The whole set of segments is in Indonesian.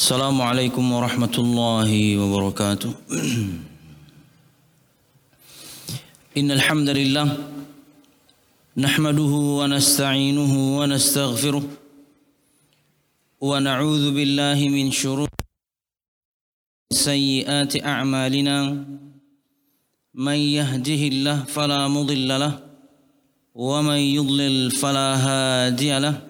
السلام عليكم ورحمة الله وبركاته. إن الحمد لله نحمده ونستعينه ونستغفره ونعوذ بالله من شرور سيئات أعمالنا. من يهده الله فلا مضل له ومن يضلل فلا هادي له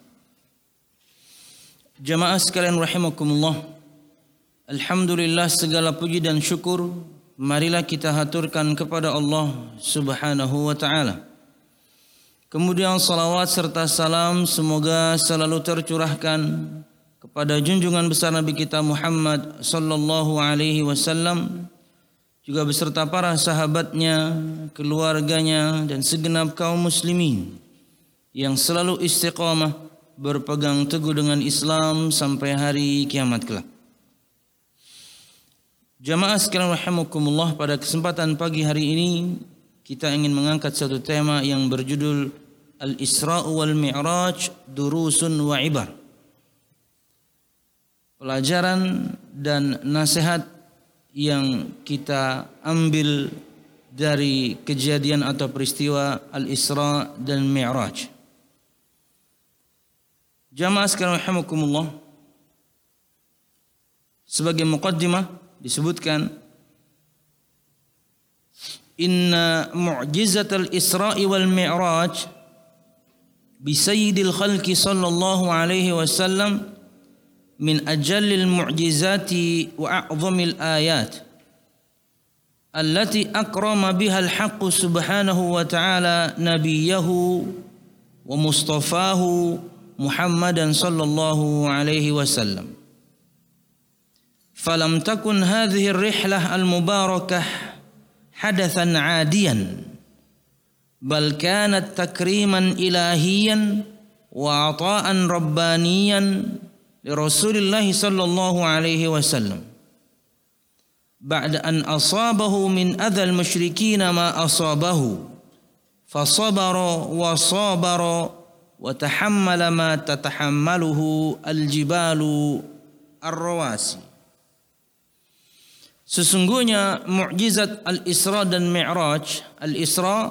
Jamaah sekalian rahimakumullah. Alhamdulillah segala puji dan syukur Marilah kita haturkan kepada Allah subhanahu wa ta'ala. Kemudian salawat serta salam Semoga selalu tercurahkan Kepada junjungan besar Nabi kita Muhammad Sallallahu alaihi wasallam juga beserta para sahabatnya, keluarganya dan segenap kaum muslimin yang selalu istiqamah berpegang teguh dengan Islam sampai hari kiamat kelak. Jamaah sekalian rahimakumullah pada kesempatan pagi hari ini kita ingin mengangkat satu tema yang berjudul Al-Isra wal Mi'raj Durusun wa Ibar. Pelajaran dan nasihat yang kita ambil dari kejadian atau peristiwa Al-Isra dan Mi'raj. Jamaah sekalian rahimakumullah. Sebagai muqaddimah disebutkan Inna mu'jizat al-Isra'i wal Mi'raj bi sayyidil khalqi sallallahu alaihi wasallam من أجل المعجزات وأعظم الآيات التي أكرم بها الحق سبحانه وتعالى نبيه ومصطفاه محمدا صلى الله عليه وسلم. فلم تكن هذه الرحلة المباركة حدثا عاديا بل كانت تكريما إلهيا وعطاء ربانيا لرسول الله صلى الله عليه وسلم. بعد أن أصابه من أذى المشركين ما أصابه فصبر وصابر وتحمل ما تتحمله الجبال الرواسي Sesungguhnya mukjizat Al-Isra dan Mi'raj, Al-Isra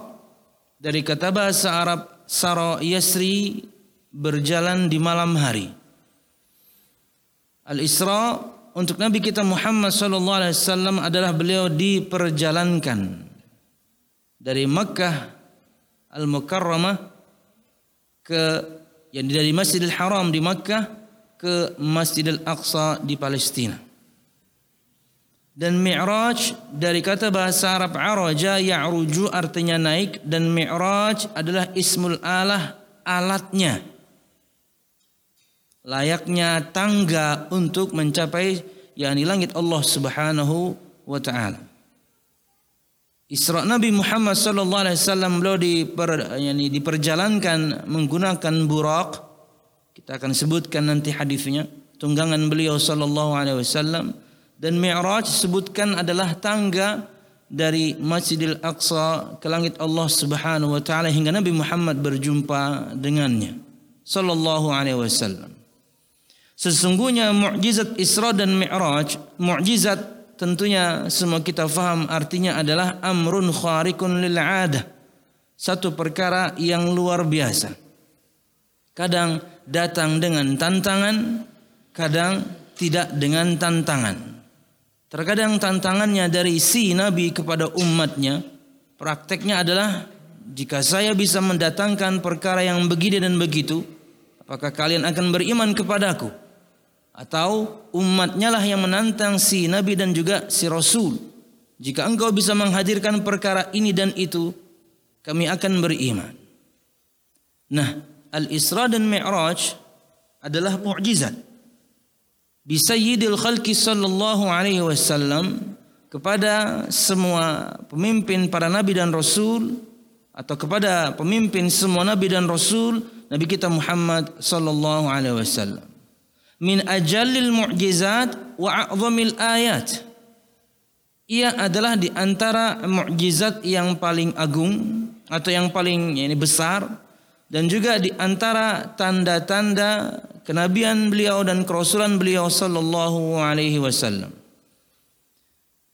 dari kata bahasa Arab Sara Yasri berjalan di malam hari. Al-Isra untuk Nabi kita Muhammad sallallahu alaihi wasallam adalah beliau diperjalankan dari Makkah Al-Mukarramah ke yang dari Masjidil Haram di Makkah ke Masjidil Aqsa di Palestina. Dan Mi'raj dari kata bahasa Arab araja ya'ruju artinya naik dan Mi'raj adalah ismul alah alatnya layaknya tangga untuk mencapai yakni langit Allah Subhanahu wa taala. Isra Nabi Muhammad sallallahu alaihi wasallam beliau diper, yani diperjalankan menggunakan burak. Kita akan sebutkan nanti hadisnya. Tunggangan beliau sallallahu alaihi wasallam dan Mi'raj disebutkan adalah tangga dari Masjidil Aqsa ke langit Allah Subhanahu wa taala hingga Nabi Muhammad berjumpa dengannya sallallahu alaihi wasallam. Sesungguhnya mukjizat Isra dan Mi'raj, mukjizat tentunya semua kita faham artinya adalah amrun khariqun lil 'adah. Satu perkara yang luar biasa. Kadang datang dengan tantangan, kadang tidak dengan tantangan. Terkadang tantangannya dari si Nabi kepada umatnya, prakteknya adalah jika saya bisa mendatangkan perkara yang begini dan begitu, apakah kalian akan beriman kepadaku? Atau umatnya lah yang menantang si Nabi dan juga si Rasul. Jika engkau bisa menghadirkan perkara ini dan itu, kami akan beriman. Nah, Al-Isra dan Mi'raj adalah mukjizat bi sayyidil khalqi sallallahu alaihi wasallam kepada semua pemimpin para nabi dan rasul atau kepada pemimpin semua nabi dan rasul nabi kita Muhammad sallallahu alaihi wasallam min ajallil mu'jizat wa a'zamil ayat ia adalah di antara mukjizat yang paling agung atau yang paling ini besar dan juga di antara tanda-tanda kenabian beliau dan kerasulan beliau sallallahu alaihi wasallam.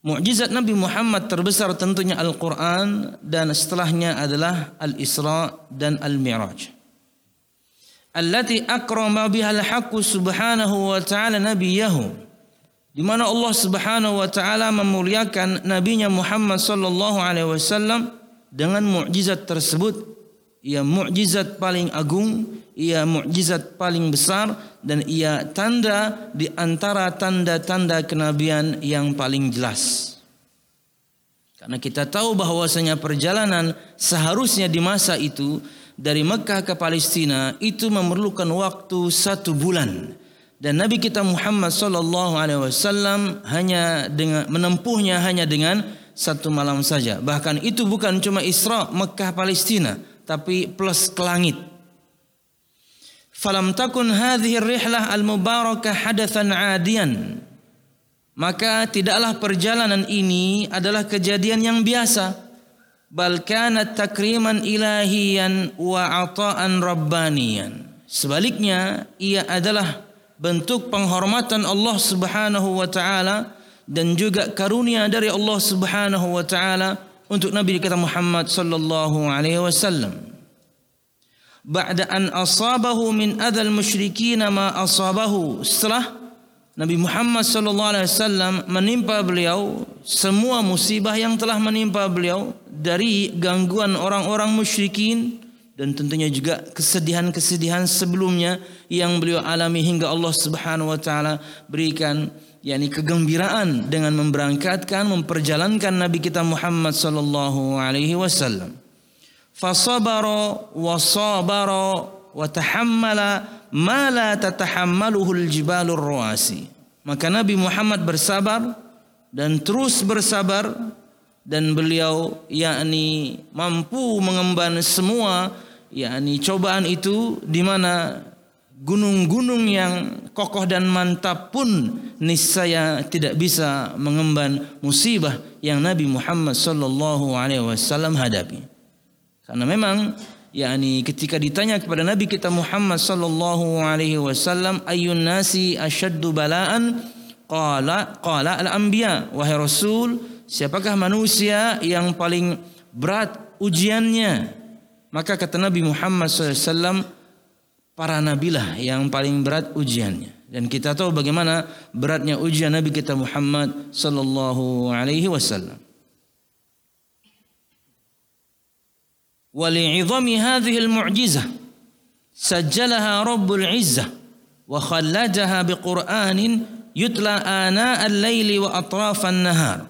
Mukjizat Nabi Muhammad terbesar tentunya Al-Qur'an dan setelahnya adalah Al-Isra dan Al-Mi'raj. Allati akrama biha al-haqq subhanahu wa ta'ala nabiyahu. Di mana Allah Subhanahu wa taala memuliakan nabinya Muhammad sallallahu alaihi wasallam dengan mukjizat tersebut ia mukjizat paling agung, ia mukjizat paling besar dan ia tanda di antara tanda-tanda kenabian yang paling jelas. Karena kita tahu bahwasanya perjalanan seharusnya di masa itu dari Mekah ke Palestina itu memerlukan waktu satu bulan dan Nabi kita Muhammad sallallahu alaihi wasallam hanya dengan menempuhnya hanya dengan satu malam saja. Bahkan itu bukan cuma Isra Mekah Palestina, tapi plus ke langit. Falam takun hadhihi rihlah al-mubarakah hadatsan adian. Maka tidaklah perjalanan ini adalah kejadian yang biasa. Bal kanat takriman ilahiyan wa ata'an rabbaniyan. Sebaliknya, ia adalah bentuk penghormatan Allah Subhanahu wa taala dan juga karunia dari Allah Subhanahu wa taala untuk Nabi kita Muhammad sallallahu alaihi wasallam. Ba'da an asabahu min adzal musyrikin ma asabahu. Setelah Nabi Muhammad wasallam menimpa beliau semua musibah yang telah menimpa beliau dari gangguan orang-orang musyrikin dan tentunya juga kesedihan-kesedihan sebelumnya yang beliau alami hingga Allah Subhanahu wa taala berikan yakni kegembiraan dengan memberangkatkan memperjalankan Nabi kita Muhammad sallallahu alaihi wasallam. Fasabara wa sabara wa tahammala ma la tatahammaluhu al-jibalur rawasi. Maka Nabi Muhammad bersabar dan terus bersabar dan beliau yakni mampu mengemban semua yakni cobaan itu di mana gunung-gunung yang kokoh dan mantap pun niscaya tidak bisa mengemban musibah yang Nabi Muhammad sallallahu alaihi wasallam hadapi. Karena memang yakni ketika ditanya kepada Nabi kita Muhammad sallallahu alaihi wasallam ayun nasi asyaddu balaan qala qala al anbiya wahai rasul siapakah manusia yang paling berat ujiannya maka kata Nabi Muhammad wasallam para nabilah yang paling berat ujiannya. Dan kita tahu bagaimana beratnya ujian Nabi kita Muhammad sallallahu alaihi wasallam. ولعظم هذه المعجزة سجلها رب العزة وخلدها بقرآن يتلى آناء الليل وأطراف النهار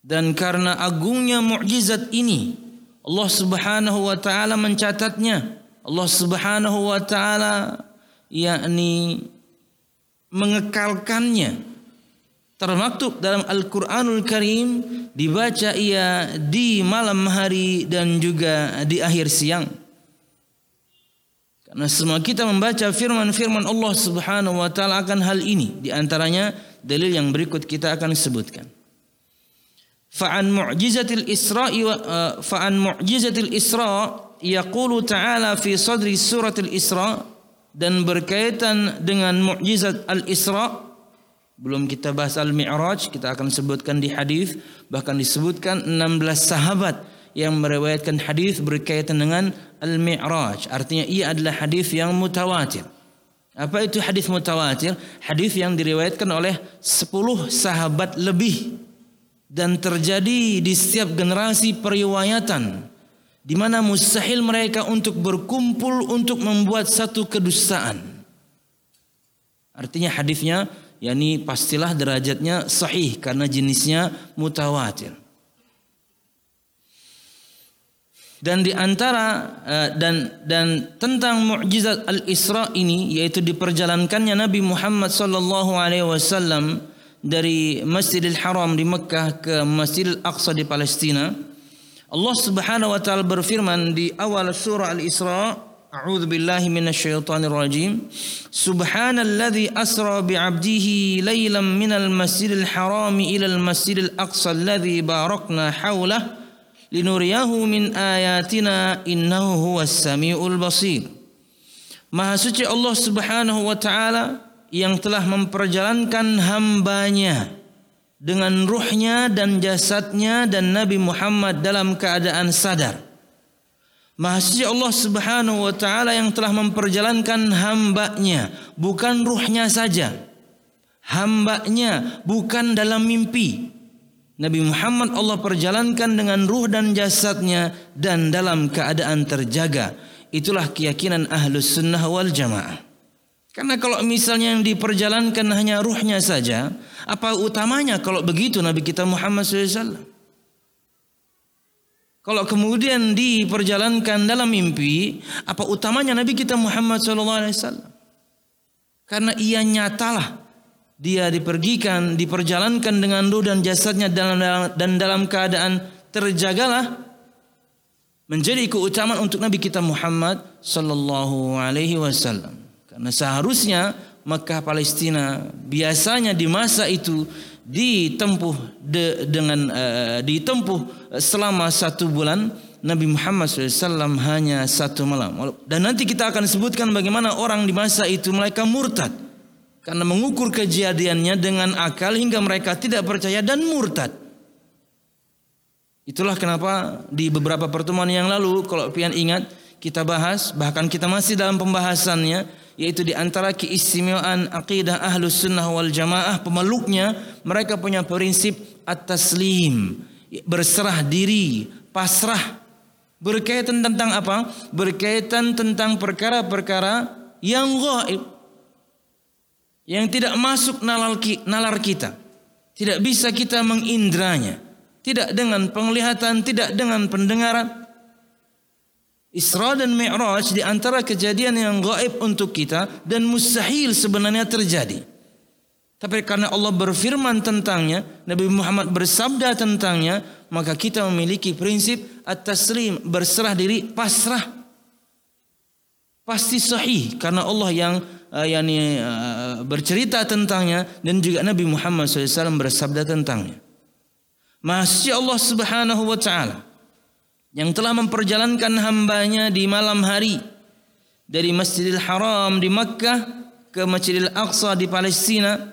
dan karena agungnya mukjizat ini Allah Subhanahu wa taala mencatatnya Allah Subhanahu wa taala yakni mengekalkannya termaktub dalam Al-Qur'anul Karim dibaca ia di malam hari dan juga di akhir siang karena semua kita membaca firman-firman Allah Subhanahu wa taala akan hal ini di antaranya dalil yang berikut kita akan sebutkan. Fa'an mu'jizatil Isra'i wa uh, fa'an mu'jizatil Isra' yaqulu ta'ala fi sadri suratil Isra' dan berkaitan dengan mukjizat Al-Isra' belum kita bahas Al-Mi'raj kita akan sebutkan di hadis bahkan disebutkan 16 sahabat yang meriwayatkan hadis berkaitan dengan Al-Mi'raj. Artinya ia adalah hadis yang mutawatir. Apa itu hadis mutawatir? Hadis yang diriwayatkan oleh 10 sahabat lebih. Dan terjadi di setiap generasi periwayatan di mana mustahil mereka untuk berkumpul untuk membuat satu kedustaan. Artinya hadisnya yakni pastilah derajatnya sahih karena jenisnya mutawatir. Dan di antara eh, dan dan tentang mukjizat Al-Isra ini yaitu diperjalankannya Nabi Muhammad sallallahu alaihi wasallam dari Masjidil Haram di Mekah ke Masjidil Aqsa di Palestina. Allah Subhanahu wa taala berfirman di awal surah Al-Isra, A'udzu billahi minasyaitonir rajim. Subhanalladzi asra bi'abdihi lailan minal masjidil haram ila al-masjidil aqsa alladzi barakna hawlah linuriyahu min ayatina innahu huwas samiul basir. Maha suci Allah Subhanahu wa taala yang telah memperjalankan hambanya dengan ruhnya dan jasadnya dan Nabi Muhammad dalam keadaan sadar. Mahasiswa Allah subhanahu wa ta'ala yang telah memperjalankan hambanya bukan ruhnya saja. Hambanya bukan dalam mimpi. Nabi Muhammad Allah perjalankan dengan ruh dan jasadnya dan dalam keadaan terjaga. Itulah keyakinan ahlus sunnah wal jamaah. Karena kalau misalnya yang diperjalankan hanya ruhnya saja, apa utamanya kalau begitu Nabi kita Muhammad SAW? Kalau kemudian diperjalankan dalam mimpi, apa utamanya Nabi kita Muhammad SAW? Karena ia nyatalah dia dipergikan, diperjalankan dengan ruh dan jasadnya dalam dan dalam keadaan terjagalah menjadi keutamaan untuk Nabi kita Muhammad sallallahu alaihi wasallam. Karena seharusnya Mekah Palestina biasanya di masa itu ditempuh de, dengan uh, ditempuh selama satu bulan Nabi Muhammad SAW hanya satu malam. Dan nanti kita akan sebutkan bagaimana orang di masa itu mereka murtad. Karena mengukur kejadiannya dengan akal hingga mereka tidak percaya dan murtad. Itulah kenapa di beberapa pertemuan yang lalu kalau pian ingat kita bahas bahkan kita masih dalam pembahasannya yaitu di antara keistimewaan akidah ahlus sunnah wal jamaah pemeluknya mereka punya prinsip at-taslim berserah diri pasrah. Berkaitan tentang apa? Berkaitan tentang perkara-perkara yang gaib yang tidak masuk nalar kita. Tidak bisa kita mengindranya. Tidak dengan penglihatan tidak dengan pendengaran Isra dan Mi'raj di antara kejadian yang gaib untuk kita dan mustahil sebenarnya terjadi. Tapi karena Allah berfirman tentangnya, Nabi Muhammad bersabda tentangnya, maka kita memiliki prinsip at-taslim, berserah diri, pasrah. Pasti sahih karena Allah yang uh, uh, bercerita tentangnya dan juga Nabi Muhammad SAW bersabda tentangnya. Masya Allah Subhanahu wa taala yang telah memperjalankan hambanya di malam hari dari Masjidil Haram di Makkah ke Masjidil Aqsa di Palestina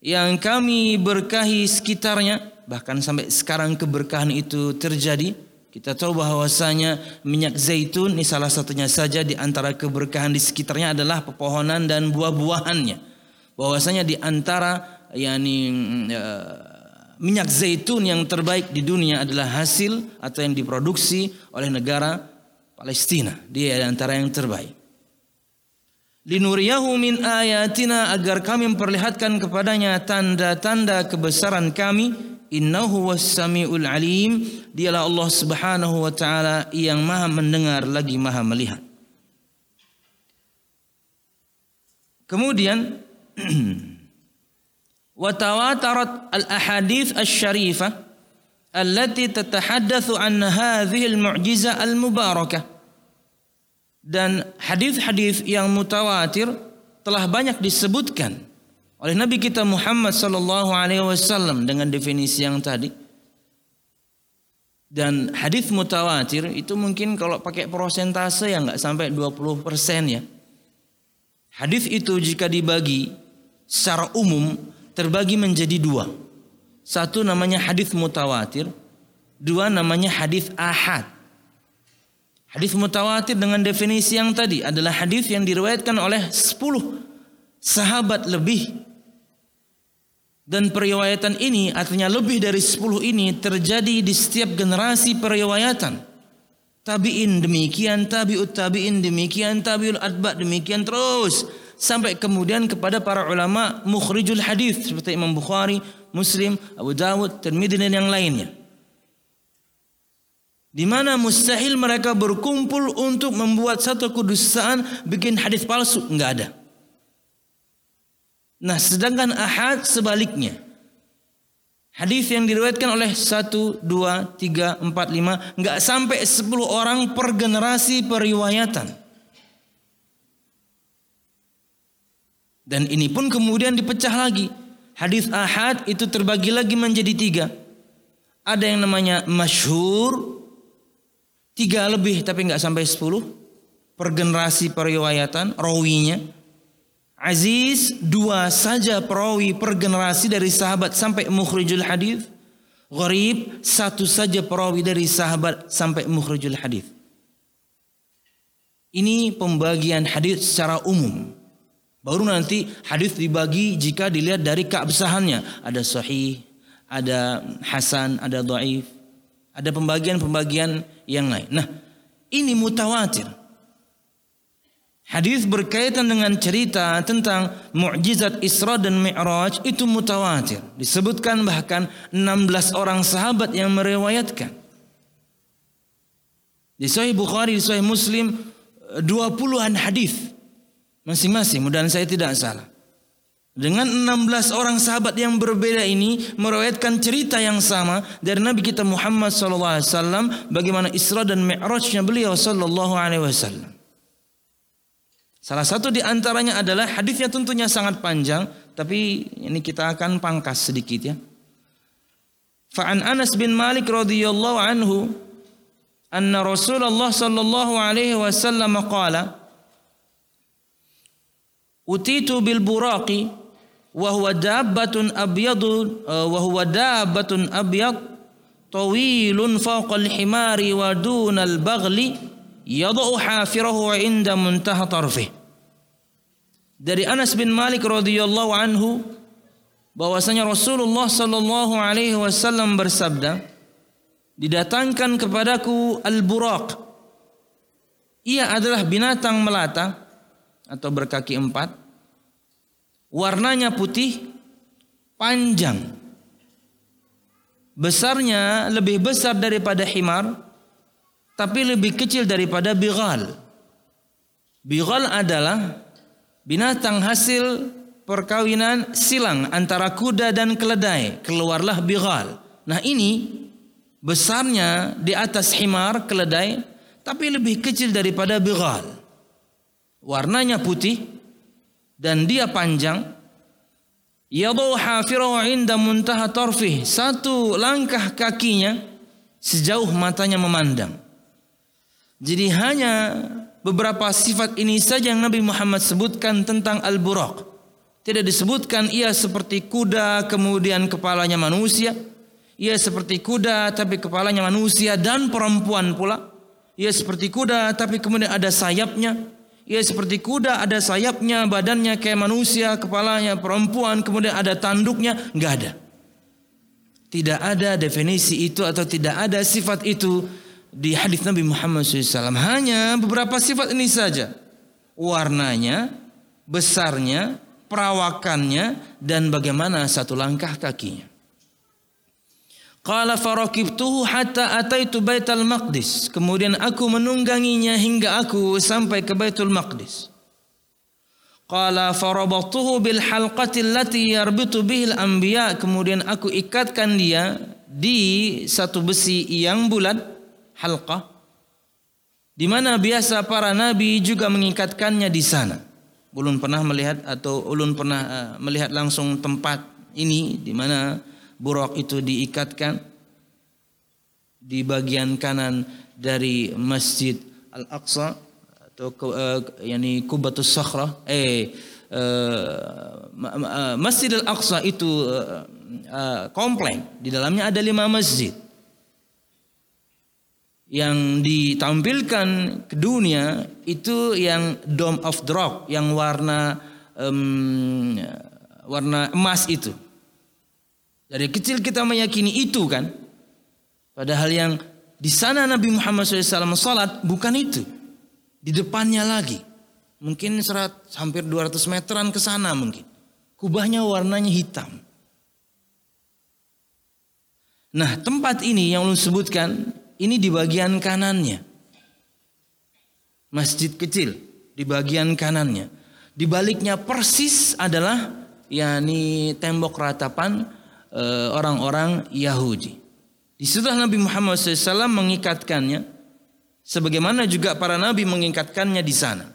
yang kami berkahi sekitarnya bahkan sampai sekarang keberkahan itu terjadi. Kita tahu bahwasanya minyak zaitun ini salah satunya saja di antara keberkahan di sekitarnya adalah pepohonan dan buah-buahannya. Bahwasanya di antara yakni uh, minyak zaitun yang terbaik di dunia adalah hasil atau yang diproduksi oleh negara Palestina. Dia adalah antara yang terbaik. Linuriyahu min ayatina agar kami memperlihatkan kepadanya tanda-tanda kebesaran kami. Innahu was-sami'ul alim. Dialah Allah Subhanahu wa taala yang Maha mendengar lagi Maha melihat. Kemudian وتواترت الأحاديث الشريفة التي تتحدث عن هذه المعجزة المباركة dan hadis-hadis yang mutawatir telah banyak disebutkan oleh Nabi kita Muhammad sallallahu alaihi wasallam dengan definisi yang tadi. Dan hadis mutawatir itu mungkin kalau pakai persentase ya nggak sampai 20% ya. Hadis itu jika dibagi secara umum terbagi menjadi dua. Satu namanya hadis mutawatir, dua namanya hadis ahad. Hadis mutawatir dengan definisi yang tadi adalah hadis yang diriwayatkan oleh 10 sahabat lebih dan periwayatan ini artinya lebih dari 10 ini terjadi di setiap generasi periwayatan. Tabi'in demikian, tabi'ut tabi'in demikian, tabi'ul adba demikian terus sampai kemudian kepada para ulama mukhrijul hadis seperti Imam Bukhari, Muslim, Abu Dawud, Tirmidzi dan yang lainnya. Di mana mustahil mereka berkumpul untuk membuat satu kudusaan bikin hadis palsu, enggak ada. Nah, sedangkan ahad sebaliknya. Hadis yang diriwayatkan oleh 1 2 3 4 5 enggak sampai 10 orang per generasi periwayatan. Dan ini pun kemudian dipecah lagi. Hadis ahad itu terbagi lagi menjadi tiga. Ada yang namanya masyhur tiga lebih tapi enggak sampai 10 per generasi periwayatan rawinya Aziz dua saja perawi per generasi dari sahabat sampai mukhrijul hadis. Gharib satu saja perawi dari sahabat sampai mukhrijul hadis. Ini pembagian hadis secara umum. Baru nanti hadis dibagi jika dilihat dari keabsahannya. Ada sahih, ada hasan, ada dhaif. Ada pembagian-pembagian yang lain. Nah, ini mutawatir. Hadis berkaitan dengan cerita tentang mukjizat Isra dan Mi'raj itu mutawatir. Disebutkan bahkan 16 orang sahabat yang meriwayatkan. Di Sahih Bukhari, di Sahih Muslim 20-an hadis masing-masing, mudah saya tidak salah. Dengan 16 orang sahabat yang berbeda ini meriwayatkan cerita yang sama dari Nabi kita Muhammad SAW bagaimana Isra dan Mi'rajnya beliau sallallahu alaihi wasallam. Salah satu di antaranya adalah hadisnya tentunya sangat panjang, tapi ini kita akan pangkas sedikit ya. Fa'an Anas bin Malik radhiyallahu anhu anna Rasulullah sallallahu alaihi wasallam qala Utitu bil buraqi wa huwa dabbatun abyadu wa huwa dabbatun abyad tawilun fawqa al-himari wa duna al-baghli yadau hafirahu inda muntaha tarfih. Dari Anas bin Malik radhiyallahu anhu bahwasanya Rasulullah sallallahu alaihi wasallam bersabda, "Didatangkan kepadaku al-buraq." Ia adalah binatang melata atau berkaki empat. Warnanya putih, panjang. Besarnya lebih besar daripada himar tapi lebih kecil daripada bighal. Bighal adalah binatang hasil perkawinan silang antara kuda dan keledai. Keluarlah bighal. Nah ini besarnya di atas himar keledai tapi lebih kecil daripada bighal. Warnanya putih dan dia panjang. Inda muntaha tarfih. Satu langkah kakinya sejauh matanya memandang. Jadi hanya beberapa sifat ini saja yang Nabi Muhammad sebutkan tentang Al-Buraq. Tidak disebutkan ia seperti kuda kemudian kepalanya manusia. Ia seperti kuda tapi kepalanya manusia dan perempuan pula. Ia seperti kuda tapi kemudian ada sayapnya. Ia seperti kuda ada sayapnya, badannya kayak manusia, kepalanya perempuan, kemudian ada tanduknya. Enggak ada. Tidak ada definisi itu atau tidak ada sifat itu di hadis Nabi Muhammad SAW hanya beberapa sifat ini saja warnanya besarnya perawakannya dan bagaimana satu langkah kakinya Qala farakibtuhu hatta ataitu Baitul Maqdis. Kemudian aku menungganginya hingga aku sampai ke Baitul Maqdis. Qala farabattuhu bil halqati allati yarbitu bihil anbiya. Kemudian aku ikatkan dia di satu besi yang bulat halqah di mana biasa para nabi juga mengikatkannya di sana. ulun pernah melihat atau ulun pernah uh, melihat langsung tempat ini di mana buruk itu diikatkan di bagian kanan dari Masjid Al-Aqsa atau uh, yakni Kubatus Sakhra eh uh, Masjid Al-Aqsa itu uh, uh, komplek di dalamnya ada lima masjid yang ditampilkan ke dunia itu yang dome of the rock yang warna um, warna emas itu. Dari kecil kita meyakini itu kan. Padahal yang di sana Nabi Muhammad SAW salat bukan itu. Di depannya lagi. Mungkin serat hampir 200 meteran ke sana mungkin. Kubahnya warnanya hitam. Nah tempat ini yang lu sebutkan ini di bagian kanannya. Masjid kecil di bagian kanannya. Di baliknya persis adalah yakni tembok ratapan orang-orang Yahudi. Di Nabi Muhammad SAW mengikatkannya, sebagaimana juga para nabi mengikatkannya di sana.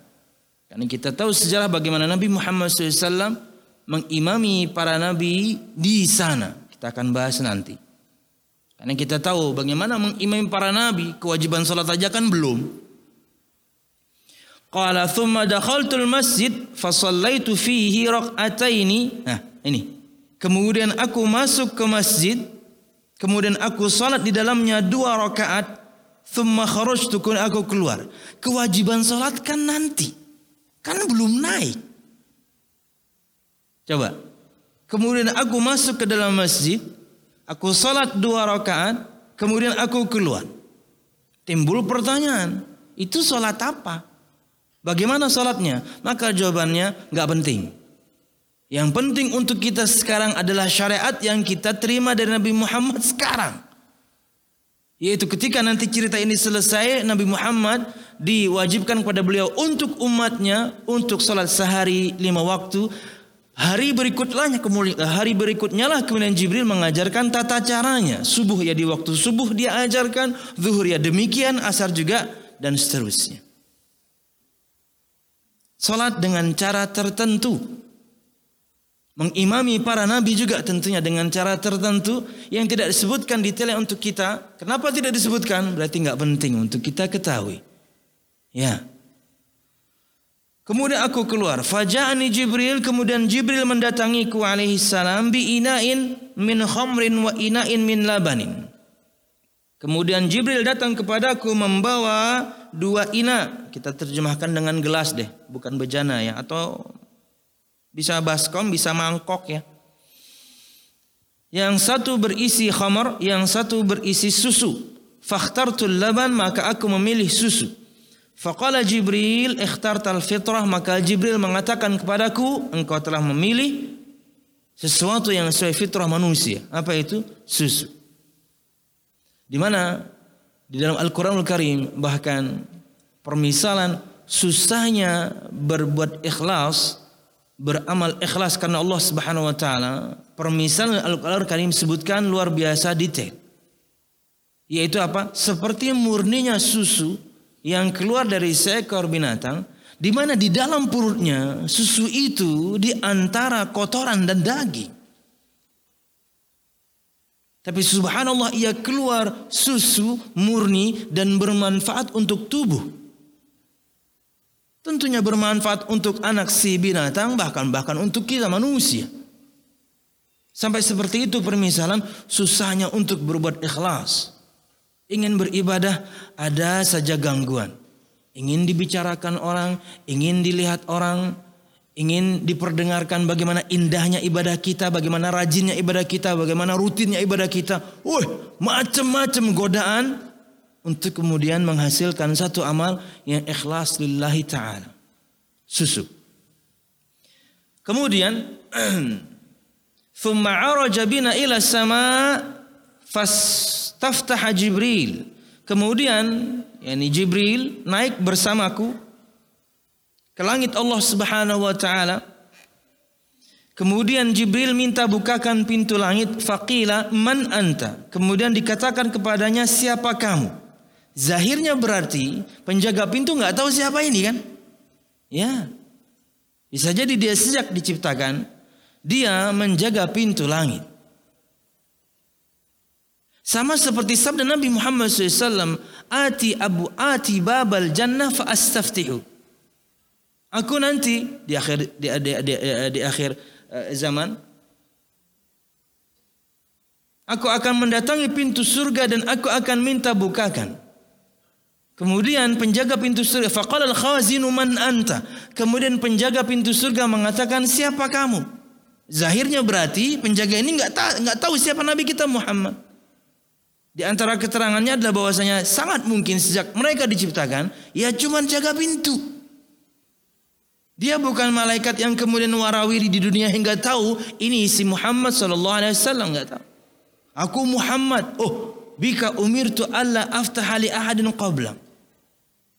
Karena kita tahu sejarah bagaimana Nabi Muhammad SAW mengimami para nabi di sana. Kita akan bahas nanti. Karena kita tahu bagaimana mengimami para nabi, kewajiban salat aja kan belum. Qala thumma dakhaltul masjid fa sallaitu fihi rak'ataini. Nah, ini. Kemudian aku masuk ke masjid, kemudian aku salat di dalamnya dua rakaat, thumma kharajtu kun aku keluar. Kewajiban salat kan nanti. Kan belum naik. Coba. Kemudian aku masuk ke dalam masjid, Aku salat dua rakaat, kemudian aku keluar. Timbul pertanyaan, itu salat apa? Bagaimana salatnya? Maka jawabannya nggak penting. Yang penting untuk kita sekarang adalah syariat yang kita terima dari Nabi Muhammad sekarang. Yaitu ketika nanti cerita ini selesai, Nabi Muhammad diwajibkan kepada beliau untuk umatnya untuk salat sehari lima waktu Hari berikutnya kemudian hari berikutnya lah kemudian Jibril mengajarkan tata caranya. Subuh ya di waktu subuh dia ajarkan, zuhur ya demikian, asar juga dan seterusnya. Salat dengan cara tertentu. Mengimami para nabi juga tentunya dengan cara tertentu yang tidak disebutkan detailnya untuk kita. Kenapa tidak disebutkan? Berarti nggak penting untuk kita ketahui. Ya. Kemudian aku keluar. Faja'ani Jibril. Kemudian Jibril mendatangiku alaihi salam. Bi ina'in min khamrin wa ina'in min labanin. Kemudian Jibril datang kepadaku membawa dua ina. Kita terjemahkan dengan gelas deh. Bukan bejana ya. Atau bisa baskom, bisa mangkok ya. Yang satu berisi khamar, yang satu berisi susu. Fakhtartul laban, maka aku memilih susu. Faqala Jibril ikhtartal fitrah maka Jibril mengatakan kepadaku engkau telah memilih sesuatu yang sesuai fitrah manusia. Apa itu? Susu. Di mana di dalam Al-Qur'anul Karim bahkan permisalan susahnya berbuat ikhlas beramal ikhlas karena Allah Subhanahu wa taala permisalan Al-Qur'anul Karim sebutkan luar biasa detail. Yaitu apa? Seperti murninya susu yang keluar dari seekor binatang di mana di dalam perutnya susu itu di antara kotoran dan daging. Tapi subhanallah ia keluar susu murni dan bermanfaat untuk tubuh. Tentunya bermanfaat untuk anak si binatang bahkan bahkan untuk kita manusia. Sampai seperti itu permisalan susahnya untuk berbuat ikhlas. Ingin beribadah ada saja gangguan. Ingin dibicarakan orang, ingin dilihat orang, ingin diperdengarkan bagaimana indahnya ibadah kita, bagaimana rajinnya ibadah kita, bagaimana rutinnya ibadah kita. Wah, macam-macam godaan untuk kemudian menghasilkan satu amal yang ikhlas lillahi ta'ala. Susu. Kemudian, Thumma عَرَجَ bina ila sama fastaftaha Jibril. Kemudian, yakni Jibril naik bersamaku ke langit Allah Subhanahu wa taala. Kemudian Jibril minta bukakan pintu langit faqila man anta. Kemudian dikatakan kepadanya siapa kamu? Zahirnya berarti penjaga pintu nggak tahu siapa ini kan? Ya. Bisa jadi dia sejak diciptakan dia menjaga pintu langit. Sama seperti sabda Nabi Muhammad SAW, Ati abu ati babal jannah fa astaftihu. Aku nanti di akhir di, di, di, di akhir uh, zaman Aku akan mendatangi pintu surga dan aku akan minta bukakan. Kemudian penjaga pintu surga, faqala al-khazinu man anta. Kemudian penjaga pintu surga mengatakan, "Siapa kamu?" Zahirnya berarti penjaga ini nggak tahu nggak tahu siapa nabi kita Muhammad. Di antara keterangannya adalah bahwasanya sangat mungkin sejak mereka diciptakan, ya cuma jaga pintu. Dia bukan malaikat yang kemudian warawiri di dunia hingga tahu ini si Muhammad sallallahu alaihi wasallam nggak tahu. Aku Muhammad. Oh, bika umirtu Allah aftaha li ahadin qabla.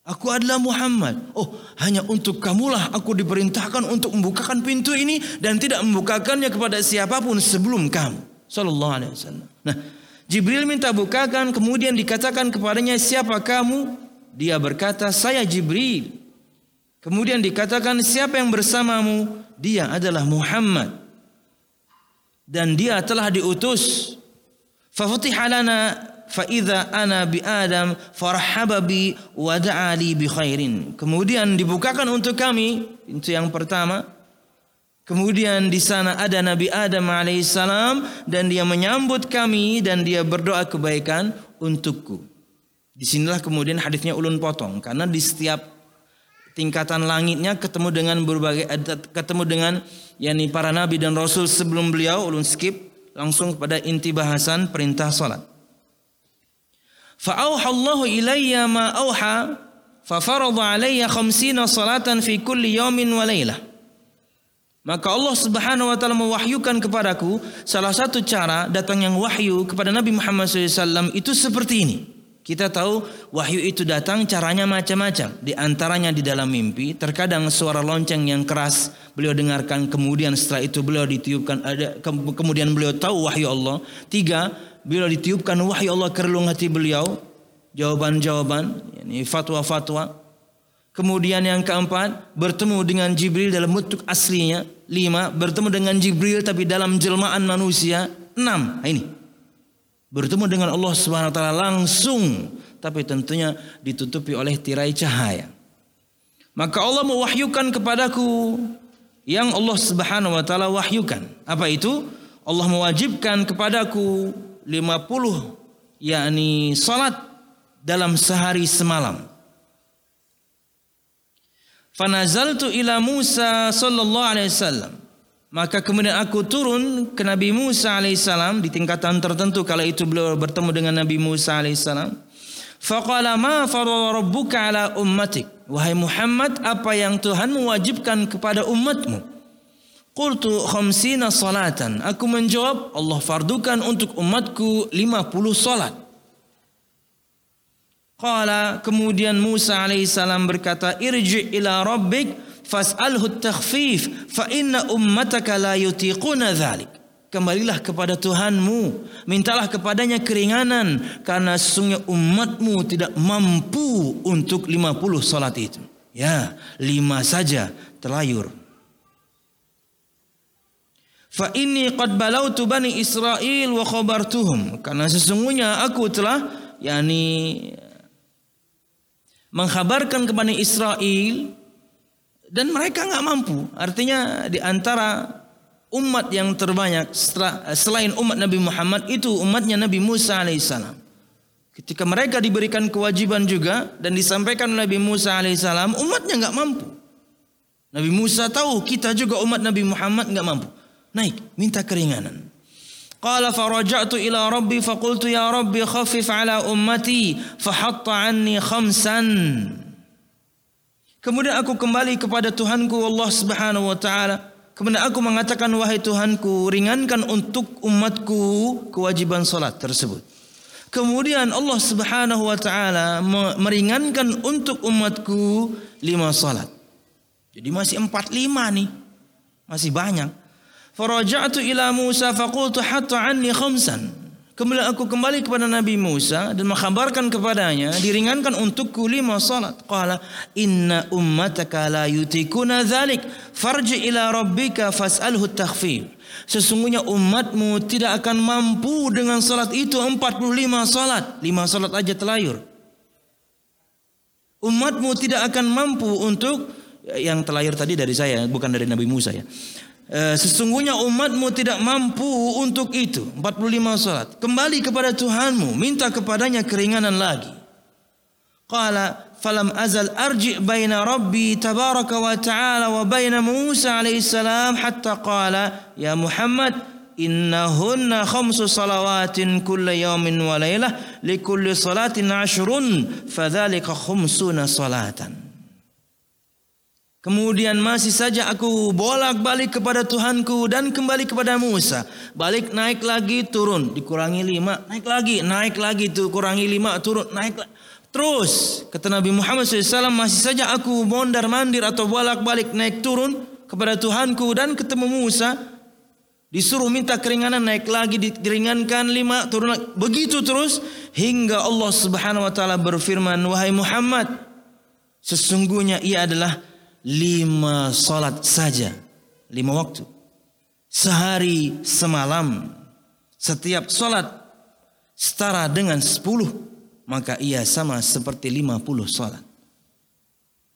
Aku adalah Muhammad. Oh, hanya untuk kamulah aku diperintahkan untuk membukakan pintu ini dan tidak membukakannya kepada siapa pun sebelum kamu. Sallallahu alaihi wasallam. Nah, Jibril minta bukakan, kemudian dikatakan kepadanya, "Siapa kamu?" Dia berkata, "Saya Jibril." Kemudian dikatakan, "Siapa yang bersamamu?" Dia adalah Muhammad. Dan dia telah diutus Fafutiha lana fa idza ana bi Adam farhaba bi wa da'a li bi khairin. Kemudian dibukakan untuk kami pintu yang pertama. Kemudian di sana ada Nabi Adam alaihissalam dan dia menyambut kami dan dia berdoa kebaikan untukku. Di sinilah kemudian hadisnya ulun potong karena di setiap tingkatan langitnya ketemu dengan berbagai ketemu dengan yakni para nabi dan rasul sebelum beliau ulun skip langsung kepada inti bahasan perintah salat. Ma fa salatan fi kulli yawmin wa laylah. Maka Allah Subhanahu wa taala mewahyukan kepadaku salah satu cara datangnya wahyu kepada Nabi Muhammad SAW itu seperti ini. Kita tahu wahyu itu datang caranya macam-macam. Di antaranya di dalam mimpi, terkadang suara lonceng yang keras beliau dengarkan, kemudian setelah itu beliau ditiupkan ada kemudian beliau tahu wahyu Allah. Tiga, beliau ditiupkan wahyu Allah ke relung hati beliau, jawaban-jawaban, ini fatwa-fatwa. Kemudian yang keempat, bertemu dengan Jibril dalam bentuk aslinya. Lima, bertemu dengan Jibril tapi dalam jelmaan manusia. Enam, ini bertemu dengan Allah Subhanahu wa taala langsung tapi tentunya ditutupi oleh tirai cahaya. Maka Allah mewahyukan kepadaku yang Allah Subhanahu wa taala wahyukan. Apa itu? Allah mewajibkan kepadaku 50 yakni salat dalam sehari semalam. Fanazaltu ila Musa sallallahu alaihi wasallam. Maka kemudian aku turun ke Nabi Musa alaihissalam di tingkatan tertentu kala itu beliau bertemu dengan Nabi Musa alaihissalam. Faqala ma rabbuka ala ummatik. Wahai Muhammad, apa yang Tuhan mewajibkan kepada umatmu? Qultu khamsina salatan. Aku menjawab, Allah fardukan untuk umatku 50 salat. Qala kemudian Musa alaihissalam berkata, "Irji ila rabbik fas'alhu takhfif fa inna ummataka la yutiquna dhalik. Kembalilah kepada Tuhanmu, mintalah kepadanya keringanan karena sesungguhnya umatmu tidak mampu untuk 50 salat itu. Ya, lima saja terlayur. Fa inni qad balautu bani Israel wa khabartuhum. Karena sesungguhnya aku telah yakni mengkhabarkan kepada Israel dan mereka nggak mampu. Artinya di antara umat yang terbanyak selain umat Nabi Muhammad itu umatnya Nabi Musa alaihissalam. Ketika mereka diberikan kewajiban juga dan disampaikan Nabi Musa alaihissalam, umatnya nggak mampu. Nabi Musa tahu kita juga umat Nabi Muhammad nggak mampu. Naik, minta keringanan. Qala faraja'tu ila rabbi faqultu ya rabbi khaffif ala ummati fahatta anni khamsan. Kemudian aku kembali kepada Tuhanku Allah Subhanahu wa taala. Kemudian aku mengatakan wahai Tuhanku, ringankan untuk umatku kewajiban salat tersebut. Kemudian Allah Subhanahu wa taala meringankan untuk umatku lima salat. Jadi masih empat lima nih. Masih banyak. Faraja'tu ila Musa faqultu hatta anni khamsan. Kemudian aku kembali kepada Nabi Musa dan mengkhabarkan kepadanya diringankan untukku lima salat. Qala inna ummataka la yutikuna dzalik farji ila rabbika fas'alhu takhfif. Sesungguhnya umatmu tidak akan mampu dengan salat itu 45 salat. 5 salat aja telayur. Umatmu tidak akan mampu untuk yang telayur tadi dari saya bukan dari Nabi Musa ya. Eh, sesungguhnya umatmu tidak mampu untuk itu. 45 salat. Kembali kepada Tuhanmu minta kepadanya keringanan lagi. Qala falam azal arji baina rabbi tabaraka wa ta'ala wa baina Musa alaihi salam hatta qala ya Muhammad innahunna khamsu salawatin kulla yawmin wa laylah likulli salatin ashrun fadhalika salatan Kemudian masih saja aku bolak-balik kepada Tuhanku dan kembali kepada Musa. Balik naik lagi turun dikurangi lima naik lagi naik lagi tuh kurangi lima turun naik. Terus kata Nabi Muhammad SAW masih saja aku mondar mandir atau bolak-balik naik turun kepada Tuhanku dan ketemu Musa. Disuruh minta keringanan naik lagi diringankan lima turun lagi. Begitu terus hingga Allah Subhanahu Wa Taala berfirman wahai Muhammad sesungguhnya ia adalah lima salat saja, lima waktu. Sehari semalam, setiap salat setara dengan sepuluh, maka ia sama seperti lima puluh salat.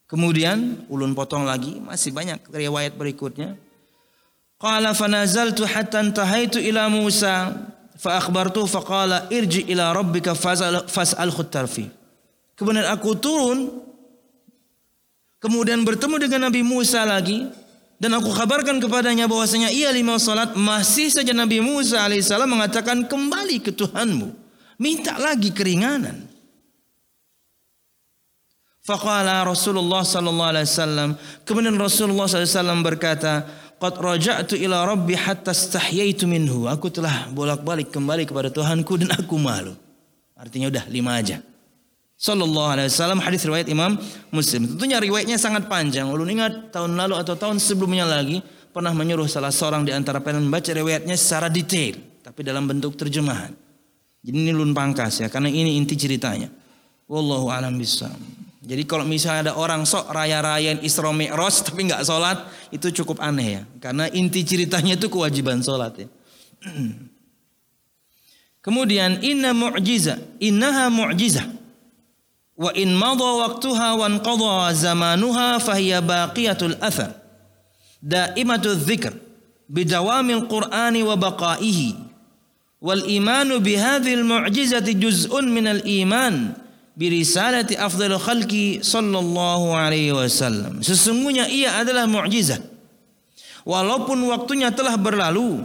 Kemudian ulun potong lagi, masih banyak riwayat berikutnya. Qala fanazaltu hatta intahaitu ila Musa fa akhbartu fa qala irji ila rabbika fas'al fas'al tarfi. Kemudian aku turun Kemudian bertemu dengan Nabi Musa lagi. Dan aku kabarkan kepadanya bahwasanya ia lima salat masih saja Nabi Musa alaihissalam mengatakan kembali ke Tuhanmu. Minta lagi keringanan. Faqala Rasulullah sallallahu alaihi wasallam kemudian Rasulullah sallallahu alaihi wasallam berkata qad raja'tu ila rabbi hatta istahyaitu minhu. Aku telah bolak-balik kembali kepada Tuhanku dan aku malu. Artinya udah lima aja Sallallahu alaihi wasallam hadis riwayat Imam Muslim. Tentunya riwayatnya sangat panjang. Ulun ingat tahun lalu atau tahun sebelumnya lagi pernah menyuruh salah seorang di antara pengen membaca riwayatnya secara detail, tapi dalam bentuk terjemahan. Jadi ini ulun pangkas ya, karena ini inti ceritanya. Wallahu alam bisawab. Jadi kalau misalnya ada orang sok raya-rayain Isra Mi'raj tapi nggak sholat, itu cukup aneh ya. Karena inti ceritanya itu kewajiban sholat ya. Kemudian inna mu'jiza, innaha mu'jizah wa in madha waqtuha wa anqadha zamanuha fahiya baqiyatul athar daimatul dzikr bidawamil qur'ani wa baqaihi wal imanu bihadhil mu'jizati juz'un minal iman birisalati afdal khalqi sallallahu alaihi wasallam sesungguhnya ia adalah mukjizat walaupun waktunya telah berlalu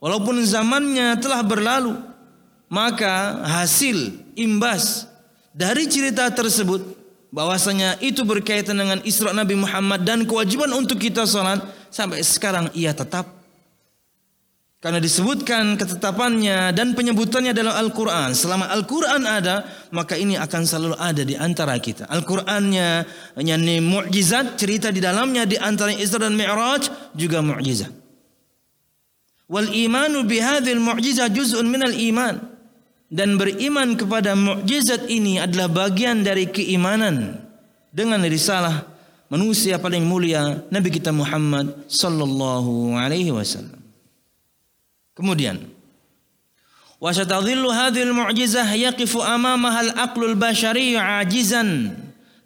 walaupun zamannya telah berlalu maka hasil imbas dari cerita tersebut bahwasanya itu berkaitan dengan Isra Nabi Muhammad dan kewajiban untuk kita salat sampai sekarang ia tetap karena disebutkan ketetapannya dan penyebutannya dalam Al-Quran. Selama Al-Quran ada, maka ini akan selalu ada di antara kita. Al-Qurannya yakni mukjizat, cerita di dalamnya di antara Isra dan Mi'raj juga mukjizat. Wal imanu bihadhil mu'jizah juz'un minal iman dan beriman kepada mukjizat ini adalah bagian dari keimanan dengan risalah manusia paling mulia Nabi kita Muhammad sallallahu alaihi wasallam. Kemudian wa satadhillu hadhihi al-mu'jizah yaqifu amamaha al-aqlu al-bashari 'ajizan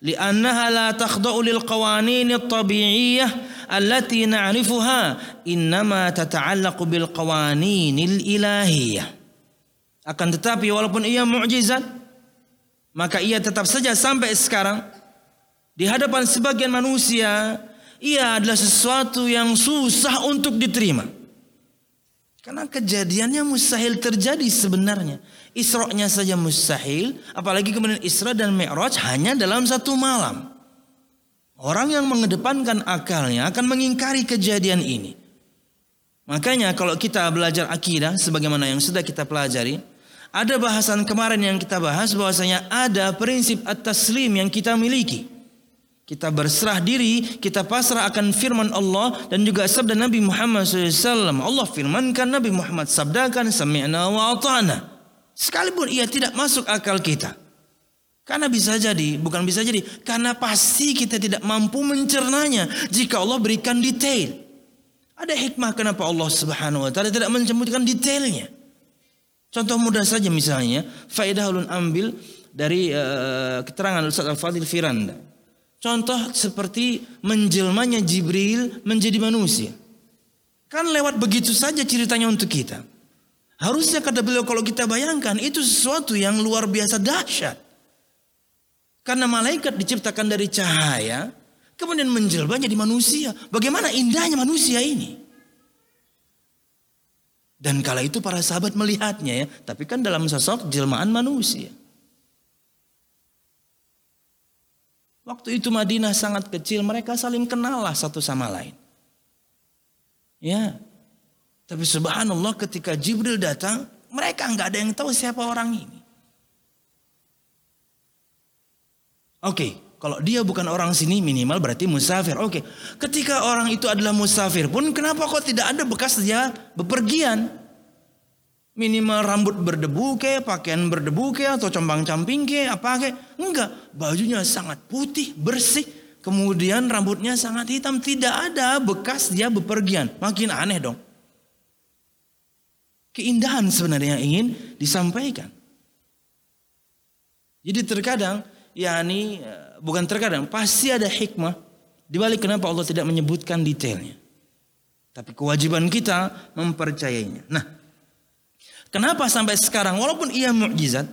li'annaha la takhda'u lil qawanin at-tabi'iyyah allati na'rifuha innama tata'allaqu bil qawanin al-ilahiyyah akan tetapi walaupun ia mukjizat, maka ia tetap saja sampai sekarang di hadapan sebagian manusia ia adalah sesuatu yang susah untuk diterima. Karena kejadiannya mustahil terjadi sebenarnya. Isra'nya saja mustahil, apalagi kemudian Isra dan Mi'raj hanya dalam satu malam. Orang yang mengedepankan akalnya akan mengingkari kejadian ini. Makanya kalau kita belajar akidah sebagaimana yang sudah kita pelajari, ada bahasan kemarin yang kita bahas bahwasanya ada prinsip at-taslim yang kita miliki. Kita berserah diri, kita pasrah akan firman Allah dan juga sabda Nabi Muhammad SAW. Allah firmankan Nabi Muhammad sabdakan sami'na wa ata'na. Sekalipun ia tidak masuk akal kita. Karena bisa jadi, bukan bisa jadi, karena pasti kita tidak mampu mencernanya jika Allah berikan detail. Ada hikmah kenapa Allah Subhanahu wa taala tidak menyebutkan detailnya. Contoh mudah saja misalnya, faedah ulun ambil dari uh, keterangan Ustaz Al-Fadil Firanda. Contoh seperti menjelmanya Jibril menjadi manusia. Kan lewat begitu saja ceritanya untuk kita. Harusnya kata beliau kalau kita bayangkan itu sesuatu yang luar biasa dahsyat. Karena malaikat diciptakan dari cahaya, kemudian menjelma jadi manusia. Bagaimana indahnya manusia ini? Dan kala itu para sahabat melihatnya ya, tapi kan dalam sosok jelmaan manusia. Waktu itu Madinah sangat kecil, mereka saling kenal lah satu sama lain. Ya, tapi subhanallah ketika Jibril datang, mereka nggak ada yang tahu siapa orang ini. Oke, okay, kalau dia bukan orang sini minimal berarti musafir. Oke, okay. ketika orang itu adalah musafir pun kenapa kok tidak ada bekas dia bepergian? Minimal rambut berdebu ke, pakaian berdebu ke, atau compang-camping ke, apa ke? Enggak, bajunya sangat putih, bersih. Kemudian rambutnya sangat hitam, tidak ada bekas dia bepergian. Makin aneh dong keindahan sebenarnya yang ingin disampaikan. Jadi terkadang yakni eh, bukan terkadang pasti ada hikmah di balik kenapa Allah tidak menyebutkan detailnya. Tapi kewajiban kita mempercayainya. Nah, kenapa sampai sekarang walaupun ia mukjizat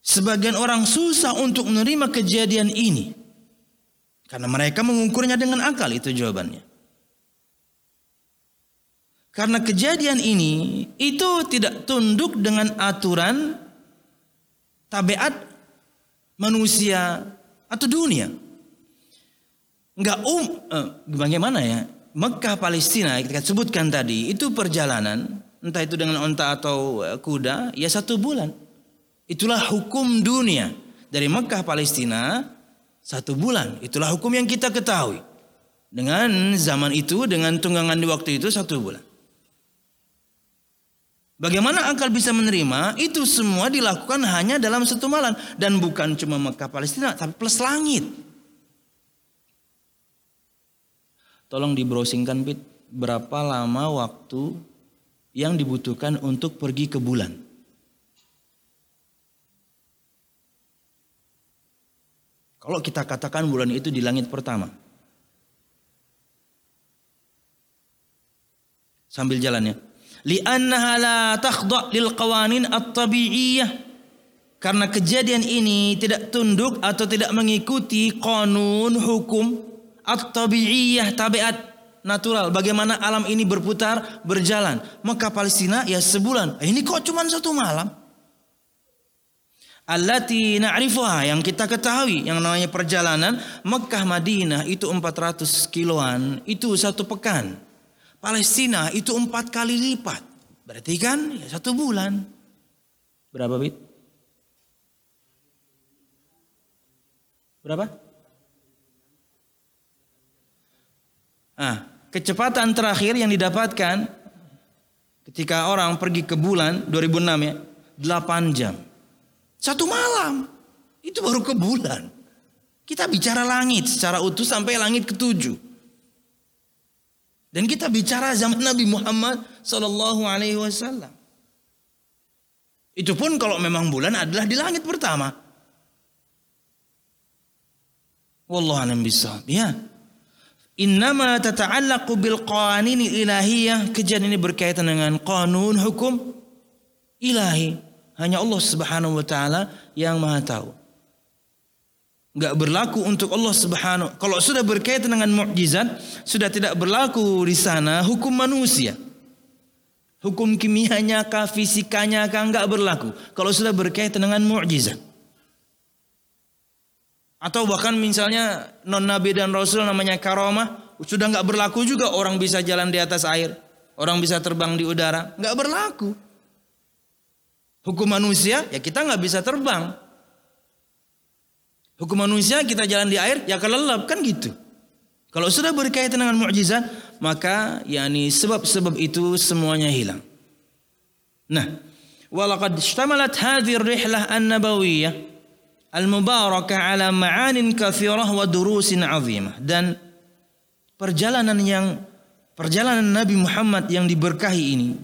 sebagian orang susah untuk menerima kejadian ini karena mereka mengukurnya dengan akal itu jawabannya. Karena kejadian ini itu tidak tunduk dengan aturan tabiat manusia atau dunia. Enggak um eh, bagaimana ya? Mekah Palestina kita sebutkan tadi itu perjalanan entah itu dengan onta atau eh, kuda ya satu bulan. Itulah hukum dunia dari Mekah Palestina satu bulan. Itulah hukum yang kita ketahui. Dengan zaman itu dengan tunggangan di waktu itu satu bulan. Bagaimana akal bisa menerima itu semua dilakukan hanya dalam satu malam dan bukan cuma Mekah Palestina tapi plus langit. Tolong di browsingkan Pit berapa lama waktu yang dibutuhkan untuk pergi ke bulan. Kalau kita katakan bulan itu di langit pertama. Sambil jalannya li'annaha la takhda' lil qawanin at-tabi'iyyah karena kejadian ini tidak tunduk atau tidak mengikuti konun hukum at-tabi'iyyah tabiat natural. Bagaimana alam ini berputar berjalan. Maka Palestina ya sebulan. Ini kok cuma satu malam? Allati na'rifuha yang kita ketahui yang namanya perjalanan Mekah Madinah itu 400 kiloan. Itu satu pekan Palestina itu empat kali lipat. Berarti kan ya satu bulan. Berapa bit? Berapa? Ah, kecepatan terakhir yang didapatkan ketika orang pergi ke bulan 2006 ya, 8 jam. Satu malam. Itu baru ke bulan. Kita bicara langit secara utuh sampai langit ketujuh. Dan kita bicara zaman Nabi Muhammad Sallallahu Alaihi Wasallam. Itu pun kalau memang bulan adalah di langit pertama. Wallahu a'lam. Ya. Innama tata'allaqu bil qawanin ilahiyah. Kejadian ini berkaitan dengan kanun hukum ilahi. Hanya Allah Subhanahu wa taala yang Maha tahu nggak berlaku untuk Allah Subhanahu. Kalau sudah berkaitan dengan mukjizat, sudah tidak berlaku di sana hukum manusia. Hukum kimianya kah, fisikanya kah nggak berlaku. Kalau sudah berkaitan dengan mukjizat. Atau bahkan misalnya non nabi dan rasul namanya karomah sudah nggak berlaku juga orang bisa jalan di atas air, orang bisa terbang di udara, nggak berlaku. Hukum manusia ya kita nggak bisa terbang, Hukum manusia kita jalan di air ya kelelap kan gitu. Kalau sudah berkaitan dengan mukjizat maka yakni sebab-sebab itu semuanya hilang. Nah, walaqad ishtamalat hadhihi ar-rihlah an-nabawiyyah al-mubarakah ala ma'anin kathirah wa durusin 'azimah dan perjalanan yang perjalanan Nabi Muhammad yang diberkahi ini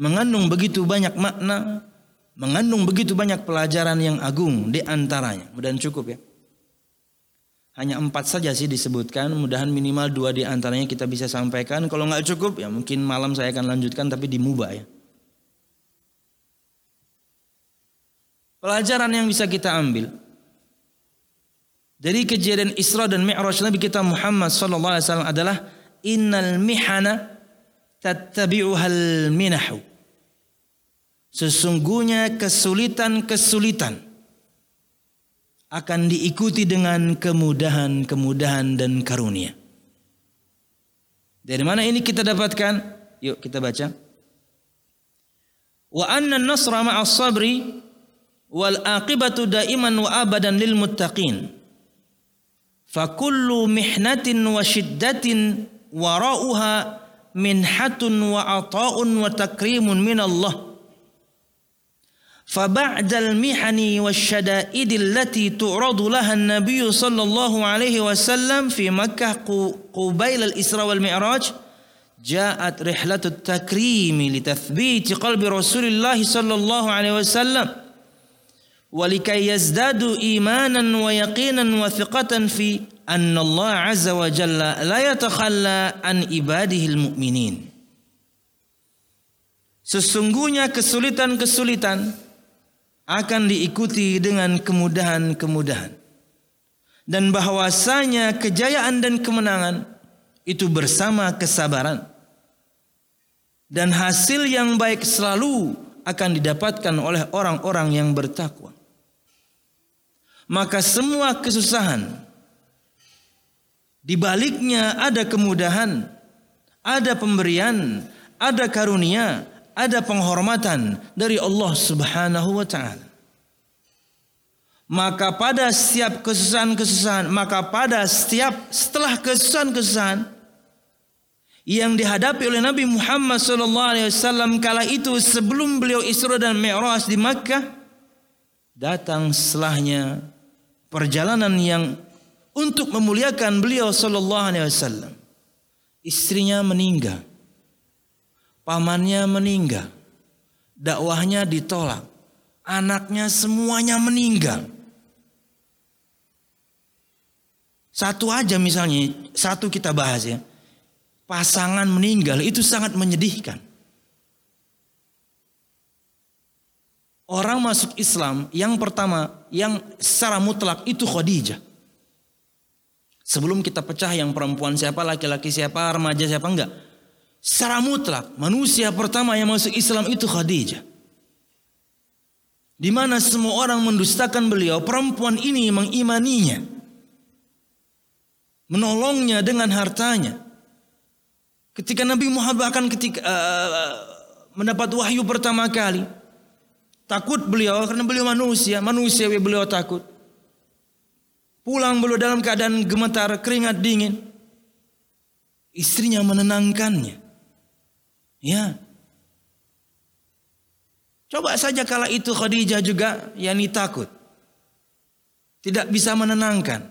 mengandung begitu banyak makna, mengandung begitu banyak pelajaran yang agung di antaranya. Mudah cukup ya. Hanya empat saja sih disebutkan. Mudahan minimal dua di antaranya kita bisa sampaikan. Kalau nggak cukup ya mungkin malam saya akan lanjutkan tapi di mubah ya. Pelajaran yang bisa kita ambil dari kejadian Isra dan Mi'raj Nabi kita Muhammad sallallahu alaihi wasallam adalah innal mihana tattabi'uhal minahu. Sesungguhnya kesulitan-kesulitan akan diikuti dengan kemudahan-kemudahan dan karunia. Dari mana ini kita dapatkan? Yuk kita baca. Wa anna nasra ma'as sabri wal aqibatu daiman wa abadan lil muttaqin. Fa kullu mihnatin wa shiddatin wara'uha minhatun wa ata'un wa takrimun min Allah. فبعد المحن والشدائد التي تعرض لها النبي صلى الله عليه وسلم في مكة قبيل الإسراء والمعراج جاءت رحلة التكريم لتثبيت قلب رسول الله صلى الله عليه وسلم ولكي يزدادوا إيمانا ويقينا وثقة في أن الله عز وجل لا يتخلى عن عباده المؤمنين. Sesungguhnya kesulitan-kesulitan akan diikuti dengan kemudahan-kemudahan. Dan bahwasanya kejayaan dan kemenangan itu bersama kesabaran. Dan hasil yang baik selalu akan didapatkan oleh orang-orang yang bertakwa. Maka semua kesusahan di baliknya ada kemudahan, ada pemberian, ada karunia, ada penghormatan dari Allah Subhanahu wa taala. Maka pada setiap kesusahan-kesusahan, maka pada setiap setelah kesusahan-kesusahan yang dihadapi oleh Nabi Muhammad wasallam kala itu sebelum beliau Isra dan Mi'raj di Makkah datang setelahnya perjalanan yang untuk memuliakan beliau sallallahu alaihi wasallam. Istrinya meninggal pamannya meninggal, dakwahnya ditolak, anaknya semuanya meninggal. Satu aja misalnya, satu kita bahas ya. Pasangan meninggal itu sangat menyedihkan. Orang masuk Islam yang pertama, yang secara mutlak itu Khadijah. Sebelum kita pecah yang perempuan siapa, laki-laki siapa, remaja siapa enggak. Secara mutlak manusia pertama yang masuk Islam itu Khadijah. Di mana semua orang mendustakan beliau, perempuan ini mengimaninya. Menolongnya dengan hartanya. Ketika Nabi Muhammad akan ketika uh, mendapat wahyu pertama kali, takut beliau karena beliau manusia, manusia beliau takut. Pulang beliau dalam keadaan gemetar, keringat dingin. Istrinya menenangkannya. Ya. Coba saja kala itu Khadijah juga yani takut. Tidak bisa menenangkan.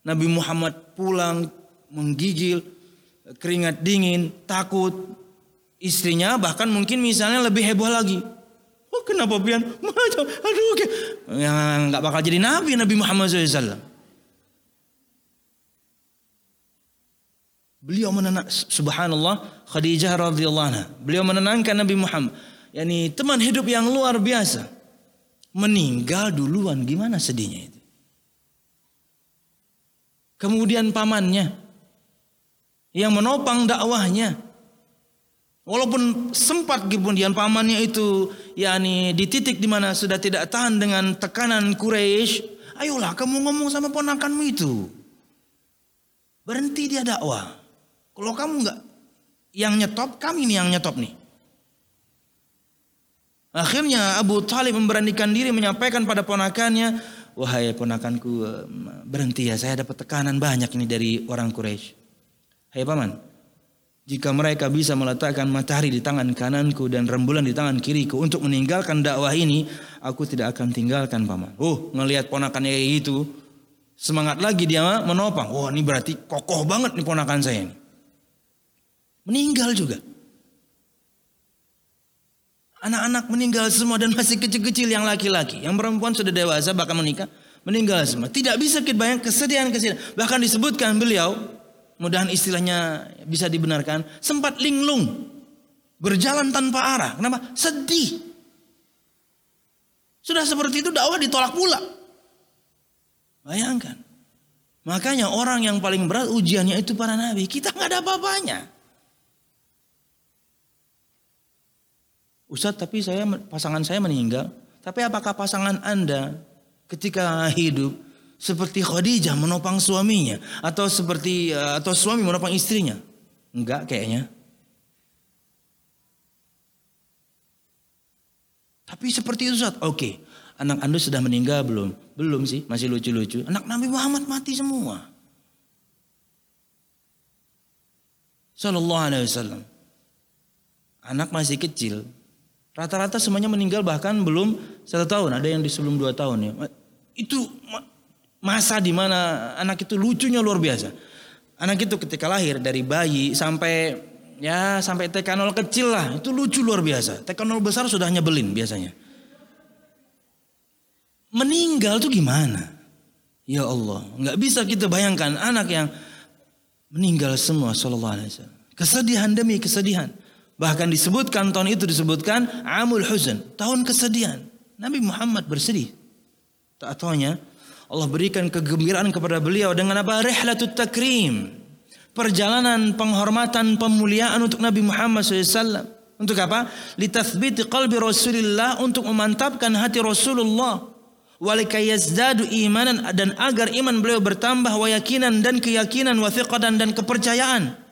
Nabi Muhammad pulang menggigil, keringat dingin, takut. Istrinya bahkan mungkin misalnya lebih heboh lagi. Oh kenapa pian? Aduh, okay. ya, nggak bakal jadi nabi Nabi Muhammad SAW. Beliau menenang subhanallah Khadijah radhiyallahu anha. Beliau menenangkan Nabi Muhammad. Yani teman hidup yang luar biasa. Meninggal duluan gimana sedihnya itu. Kemudian pamannya yang menopang dakwahnya. Walaupun sempat kemudian pamannya itu yakni di titik di mana sudah tidak tahan dengan tekanan Quraisy, ayolah kamu ngomong sama ponakanmu itu. Berhenti dia dakwah. Kalau kamu nggak yang nyetop, kami nih yang nyetop nih. Akhirnya Abu Talib memberanikan diri menyampaikan pada ponakannya, wahai ponakanku berhenti ya, saya dapat tekanan banyak ini dari orang Quraisy. Hai paman, jika mereka bisa meletakkan matahari di tangan kananku dan rembulan di tangan kiriku untuk meninggalkan dakwah ini, aku tidak akan tinggalkan paman. Oh, ngelihat ponakannya gitu, semangat lagi dia menopang. Wah, oh, ini berarti kokoh banget nih ponakan saya ini. Meninggal juga. Anak-anak meninggal semua dan masih kecil-kecil yang laki-laki. Yang perempuan sudah dewasa bahkan menikah meninggal semua. Tidak bisa kita bayangkan kesedihan-kesedihan. Bahkan disebutkan beliau mudahan istilahnya bisa dibenarkan, sempat linglung. Berjalan tanpa arah. Kenapa? Sedih. Sudah seperti itu dakwah ditolak pula. Bayangkan. Makanya orang yang paling berat ujiannya itu para nabi. Kita nggak ada apa-apanya. Ustadz tapi saya pasangan saya meninggal. Tapi apakah pasangan anda ketika hidup seperti Khadijah menopang suaminya atau seperti eh, atau suami menopang istrinya? Enggak kayaknya. Tapi seperti itu saat oke. Anak Anda sudah meninggal belum? Belum sih, masih lucu-lucu. Anak Nabi Muhammad mati semua. Sallallahu alaihi wasallam. Anak masih kecil. Rata-rata semuanya meninggal bahkan belum satu tahun. Ada yang di sebelum dua tahun ya. Itu Masa di mana anak itu lucunya luar biasa. Anak itu ketika lahir dari bayi sampai ya sampai TK0 kecil lah itu lucu luar biasa. TK0 besar sudah nyebelin biasanya. Meninggal tuh gimana? Ya Allah, nggak bisa kita bayangkan anak yang meninggal semua sallallahu alaihi wasallam. Kesedihan demi kesedihan. Bahkan disebutkan tahun itu disebutkan Amul Huzn, tahun kesedihan. Nabi Muhammad bersedih. Tak taunya Allah berikan kegembiraan kepada beliau dengan apa? Rihlatut takrim. Perjalanan penghormatan pemuliaan untuk Nabi Muhammad SAW. Untuk apa? Litathbiti qalbi Rasulullah untuk memantapkan hati Rasulullah. Walikayazdadu imanan dan agar iman beliau bertambah wa dan keyakinan wa dan kepercayaan.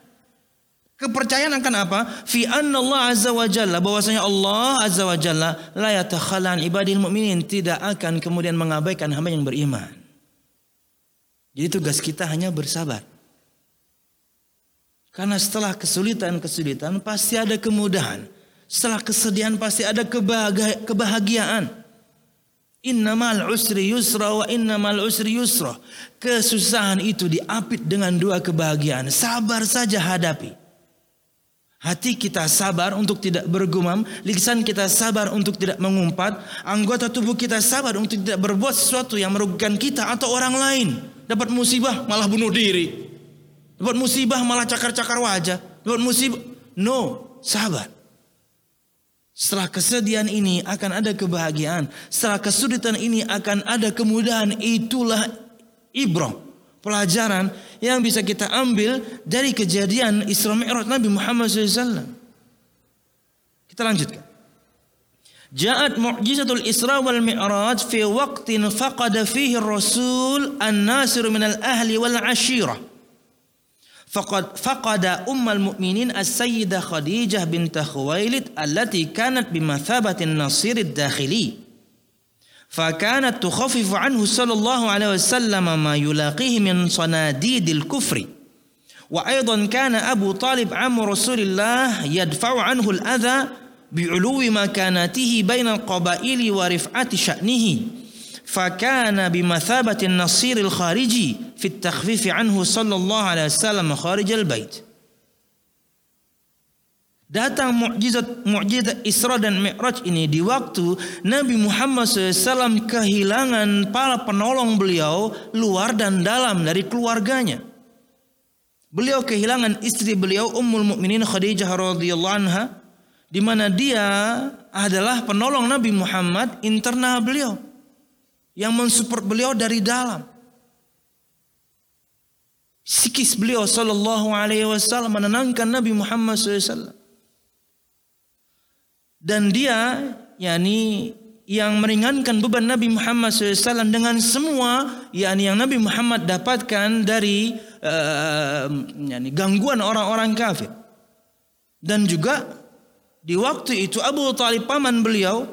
Kepercayaan akan apa? Fi Allah azza wa jalla bahwasanya Allah azza wa jalla la yatakhalan ibadil mu'minin tidak akan kemudian mengabaikan hamba yang beriman. Jadi tugas kita hanya bersabar. Karena setelah kesulitan-kesulitan pasti ada kemudahan. Setelah kesedihan pasti ada kebahagiaan. Innamal usri yusra wa innamal usri yusra. Kesusahan itu diapit dengan dua kebahagiaan. Sabar saja hadapi. Hati kita sabar untuk tidak bergumam, lisan kita sabar untuk tidak mengumpat, anggota tubuh kita sabar untuk tidak berbuat sesuatu yang merugikan kita atau orang lain. Dapat musibah malah bunuh diri. Dapat musibah malah cakar-cakar wajah. Dapat musibah. No, sabar. Setelah kesedihan ini akan ada kebahagiaan. Setelah kesulitan ini akan ada kemudahan. Itulah ibrah pelajaran yang bisa kita ambil dari kejadian Isra Mi'raj Nabi Muhammad SAW. Kita lanjutkan. جاءت معجزة الإسراء والمعراج في وقت فقد فيه الرسول الناصر من الأهل والعشيرة فقد فقد أم المؤمنين السيدة خديجة بنت خويلد التي كانت بمثابة النصير الداخلي فكانت تخفف عنه صلى الله عليه وسلم ما يلاقيه من صناديد الكفر. وأيضا كان أبو طالب عم رسول الله يدفع عنه الأذى بعلو مكانته بين القبائل ورفعة شأنه. فكان بمثابة النصير الخارجي في التخفيف عنه صلى الله عليه وسلم خارج البيت. Datang mukjizat mukjizat Isra dan Mi'raj ini di waktu Nabi Muhammad SAW kehilangan para penolong beliau luar dan dalam dari keluarganya. Beliau kehilangan istri beliau Ummul Mukminin Khadijah radhiyallahu anha di mana dia adalah penolong Nabi Muhammad internal beliau yang mensupport beliau dari dalam. Sikis beliau sallallahu alaihi wasallam menenangkan Nabi Muhammad SAW dan dia yakni yang meringankan beban Nabi Muhammad SAW dengan semua yakni yang Nabi Muhammad dapatkan dari uh, yakni gangguan orang-orang kafir dan juga di waktu itu Abu Talib paman beliau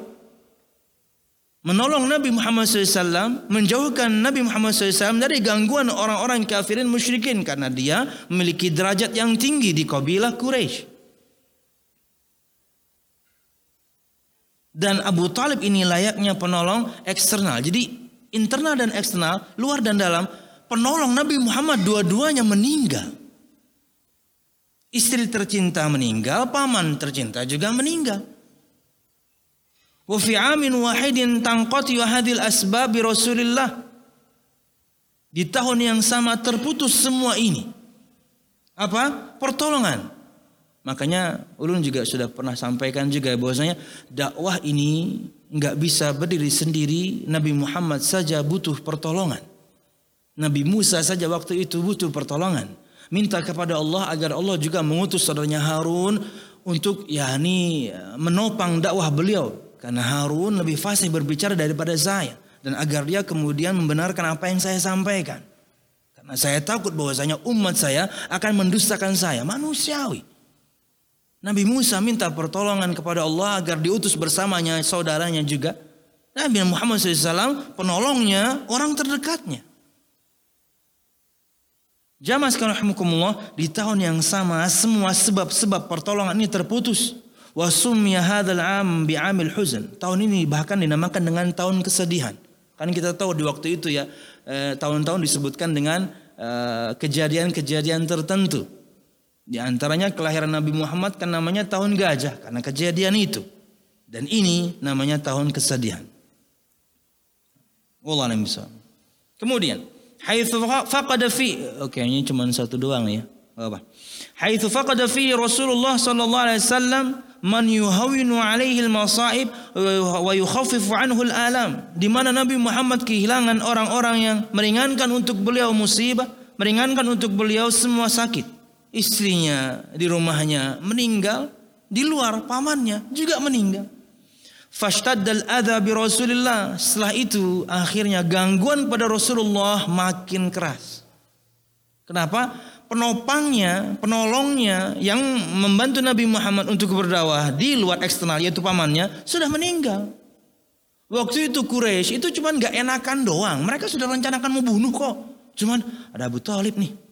menolong Nabi Muhammad SAW, menjauhkan Nabi Muhammad SAW dari gangguan orang-orang kafirin musyrikin karena dia memiliki derajat yang tinggi di kabilah Quraisy. Dan Abu Talib ini layaknya penolong eksternal. Jadi internal dan eksternal, luar dan dalam, penolong Nabi Muhammad dua-duanya meninggal. Istri tercinta meninggal, paman tercinta juga meninggal. Wa fi amin wahidin tanqati hadil asbab bi Rasulillah. Di tahun yang sama terputus semua ini. Apa? Pertolongan. Makanya ulun juga sudah pernah sampaikan juga bahwasanya dakwah ini nggak bisa berdiri sendiri. Nabi Muhammad saja butuh pertolongan. Nabi Musa saja waktu itu butuh pertolongan. Minta kepada Allah agar Allah juga mengutus saudaranya Harun untuk yakni menopang dakwah beliau karena Harun lebih fasih berbicara daripada saya dan agar dia kemudian membenarkan apa yang saya sampaikan. Karena saya takut bahwasanya umat saya akan mendustakan saya, manusiawi. Nabi Musa minta pertolongan kepada Allah agar diutus bersamanya saudaranya juga. Nabi Muhammad SAW penolongnya orang terdekatnya. Jamaah sekalian di tahun yang sama semua sebab-sebab pertolongan ini terputus. Wa summiya hadzal am bi amil huzn. Tahun ini bahkan dinamakan dengan tahun kesedihan. Kan kita tahu di waktu itu ya eh, tahun-tahun disebutkan dengan eh, kejadian-kejadian tertentu. Di antaranya kelahiran Nabi Muhammad kan namanya tahun gajah karena kejadian itu. Dan ini namanya tahun kesedihan. Wallah bisa. Kemudian, haitsu faqada fi Oke, ini cuma satu doang ya. Apa? Haitsu faqada fi Rasulullah sallallahu alaihi wasallam man yuhawinu alaihi al-masaib wa yukhaffifu anhu al-alam. Di mana Nabi Muhammad kehilangan orang-orang yang meringankan untuk beliau musibah, meringankan untuk beliau semua sakit istrinya di rumahnya meninggal, di luar pamannya juga meninggal. Fashtaddal adha bi Rasulillah. Setelah itu akhirnya gangguan pada Rasulullah makin keras. Kenapa? Penopangnya, penolongnya yang membantu Nabi Muhammad untuk berdakwah di luar eksternal yaitu pamannya sudah meninggal. Waktu itu Quraisy itu cuma gak enakan doang. Mereka sudah rencanakan mau bunuh kok. Cuman ada Abu Talib nih.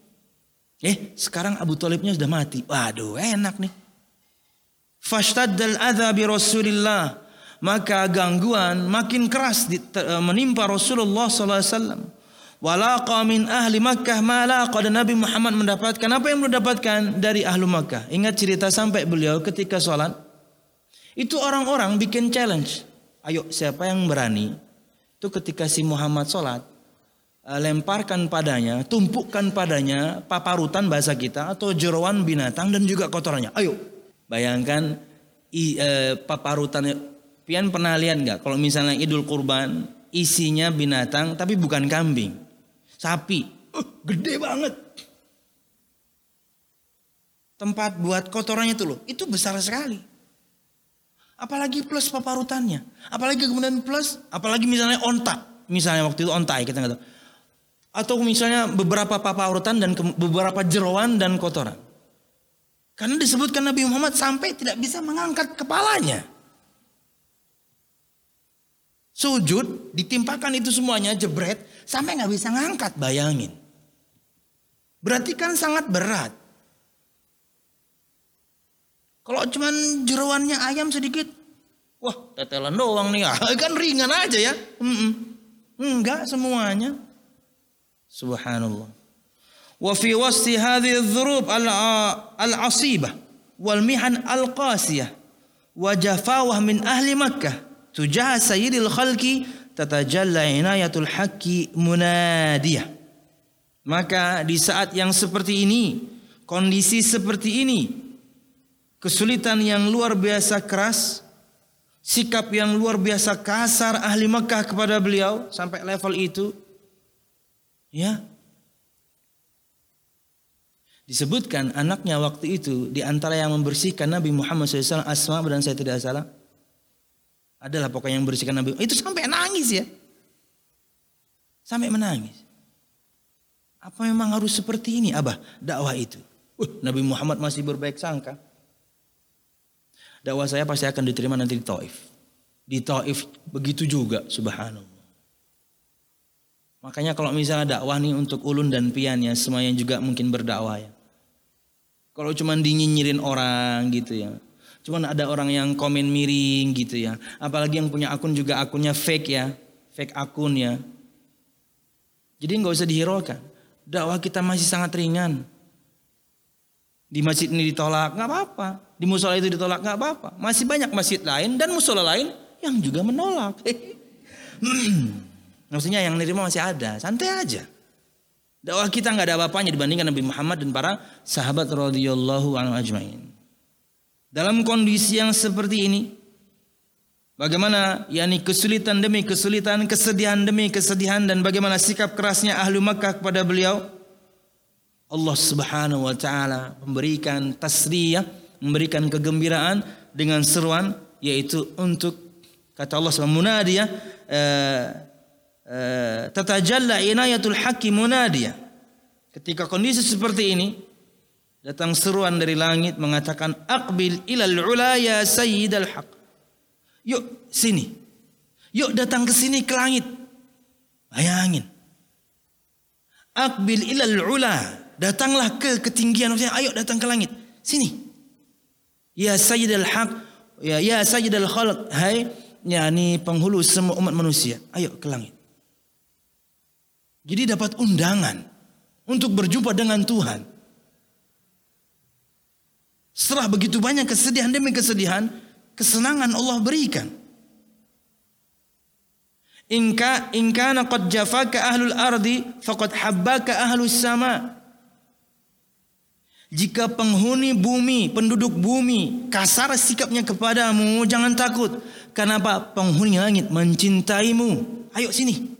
Eh, sekarang Abu Talibnya sudah mati. Waduh, enak nih. Fashtaddal adha Rasulillah. Maka gangguan makin keras eh, menimpa Rasulullah SAW. Walaqa min ahli Makkah malaqa dan Nabi Muhammad mendapatkan apa yang mendapatkan dari ahlu Makkah. Ingat cerita sampai beliau ketika sholat. Itu orang-orang bikin challenge. Ayo siapa yang berani? Itu ketika si Muhammad sholat. Eh, lemparkan padanya, tumpukkan padanya paparutan bahasa kita atau jeroan binatang dan juga kotorannya. Ayo, bayangkan i, e, paparutan. Pian pernah lihat nggak? Kalau misalnya Idul Kurban isinya binatang tapi bukan kambing, sapi, uh, gede banget. Tempat buat kotorannya tuh loh, itu besar sekali. Apalagi plus paparutannya, apalagi kemudian plus, apalagi misalnya onta, misalnya waktu itu onta ya kita nggak tahu atau misalnya beberapa papaurutan dan beberapa jeroan dan kotoran. Karena disebutkan Nabi Muhammad sampai tidak bisa mengangkat kepalanya. Sujud, ditimpakan itu semuanya jebret sampai nggak bisa ngangkat, bayangin. Berarti kan sangat berat. Kalau cuman jeroannya ayam sedikit, wah tetelan doang nih, kan ringan aja ya. Enggak semuanya. Subhanallah. Wa fi wasti hadhihi dhurub al-asibah wal mihan al-qasiyah wa jafawah min ahli Makkah tujah sayyidil khalqi tatajalla inayatul haqqi munadiyah. Maka di saat yang seperti ini, kondisi seperti ini, kesulitan yang luar biasa keras, sikap yang luar biasa kasar ahli Makkah kepada beliau sampai level itu, Ya. Disebutkan anaknya waktu itu di antara yang membersihkan Nabi Muhammad SAW Asma dan saya tidak salah. Adalah pokoknya yang membersihkan Nabi. Itu sampai nangis ya. Sampai menangis. Apa memang harus seperti ini? Abah dakwah itu. Uh, Nabi Muhammad masih berbaik sangka. Dakwah saya pasti akan diterima nanti di Taif. Di Taif begitu juga subhanallah. Makanya kalau misalnya dakwah nih untuk ulun dan pian ya semuanya juga mungkin berdakwah ya. Kalau cuma dinyinyirin orang gitu ya. Cuman ada orang yang komen miring gitu ya. Apalagi yang punya akun juga akunnya fake ya. Fake akun ya. Jadi nggak usah dihiraukan. Dakwah kita masih sangat ringan. Di masjid ini ditolak, nggak apa-apa. Di musola itu ditolak, nggak apa-apa. Masih banyak masjid lain dan musola lain yang juga menolak. Maksudnya yang nerima masih ada, santai aja. Dakwah kita nggak ada apa-apanya dibandingkan Nabi Muhammad dan para sahabat radhiyallahu anhu ajmain. Dalam kondisi yang seperti ini, bagaimana yakni kesulitan demi kesulitan, kesedihan demi kesedihan dan bagaimana sikap kerasnya ahlu Makkah kepada beliau? Allah Subhanahu wa taala memberikan tasriyah, memberikan kegembiraan dengan seruan yaitu untuk kata Allah munadiyah eh, Eh, tatajalla inayatul hakim munadia. Ketika kondisi seperti ini, datang seruan dari langit mengatakan aqbil ilal ula ya sayyidal haq. Yuk sini. Yuk datang ke sini ke langit. Bayangin. Aqbil ilal ula. Datanglah ke ketinggian maksudnya ayo datang ke langit. Sini. Ya sayyidal haq. Ya ya sayyidal khalq. Hai yakni penghulu semua umat manusia. Ayo ke langit. Jadi dapat undangan untuk berjumpa dengan Tuhan. Setelah begitu banyak kesedihan demi kesedihan, kesenangan Allah berikan. Inka inkana qad jafaka ahlul ardi faqad habbaka ahlus sama. Jika penghuni bumi, penduduk bumi kasar sikapnya kepadamu, jangan takut. Kenapa? Penghuni langit mencintaimu. Ayo sini.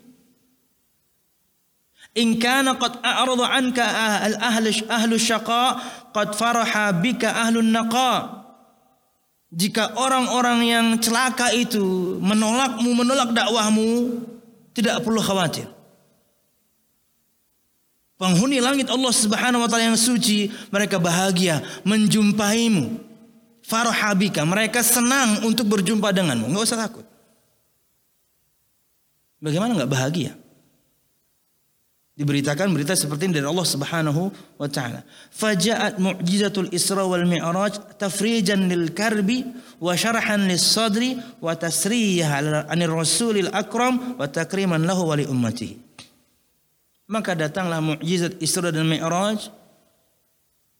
In kana qad a'rada anka al ahlu ahlu syaqa qad faraha bika ahlun naqa. Jika orang-orang yang celaka itu menolakmu, menolak dakwahmu, tidak perlu khawatir. Penghuni langit Allah Subhanahu wa taala yang suci, mereka bahagia menjumpaimu. Farhabika, mereka senang untuk berjumpa denganmu, enggak usah takut. Bagaimana enggak bahagia? Diberitakan berita seperti ini dari Allah Subhanahu wa taala. Faja'at mu'jizatul Isra wal Mi'raj tafrijan lil karbi wa syarhan lis sadri wa tasriyah anir rasulil akram wa takriman lahu wa li ummatihi. Maka datanglah mukjizat Isra dan Mi'raj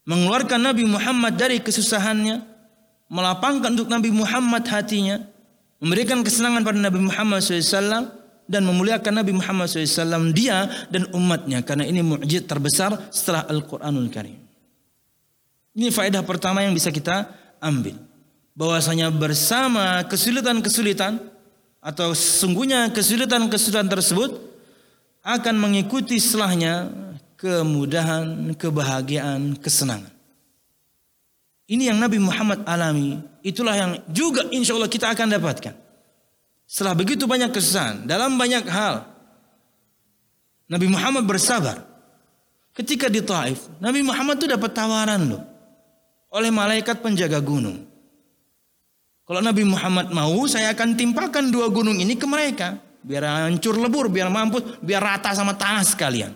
mengeluarkan Nabi Muhammad dari kesusahannya, melapangkan untuk Nabi Muhammad hatinya, memberikan kesenangan pada Nabi Muhammad SAW dan memuliakan Nabi Muhammad SAW dia dan umatnya karena ini mukjizat terbesar setelah Al-Quranul Karim. Ini faedah pertama yang bisa kita ambil. Bahwasanya bersama kesulitan-kesulitan atau sesungguhnya kesulitan-kesulitan tersebut akan mengikuti setelahnya kemudahan, kebahagiaan, kesenangan. Ini yang Nabi Muhammad alami. Itulah yang juga insya Allah kita akan dapatkan. Setelah begitu banyak kesusahan dalam banyak hal, Nabi Muhammad bersabar. Ketika di Taif, Nabi Muhammad itu dapat tawaran loh oleh malaikat penjaga gunung. Kalau Nabi Muhammad mau, saya akan timpakan dua gunung ini ke mereka. Biar hancur lebur, biar mampus, biar rata sama tanah sekalian.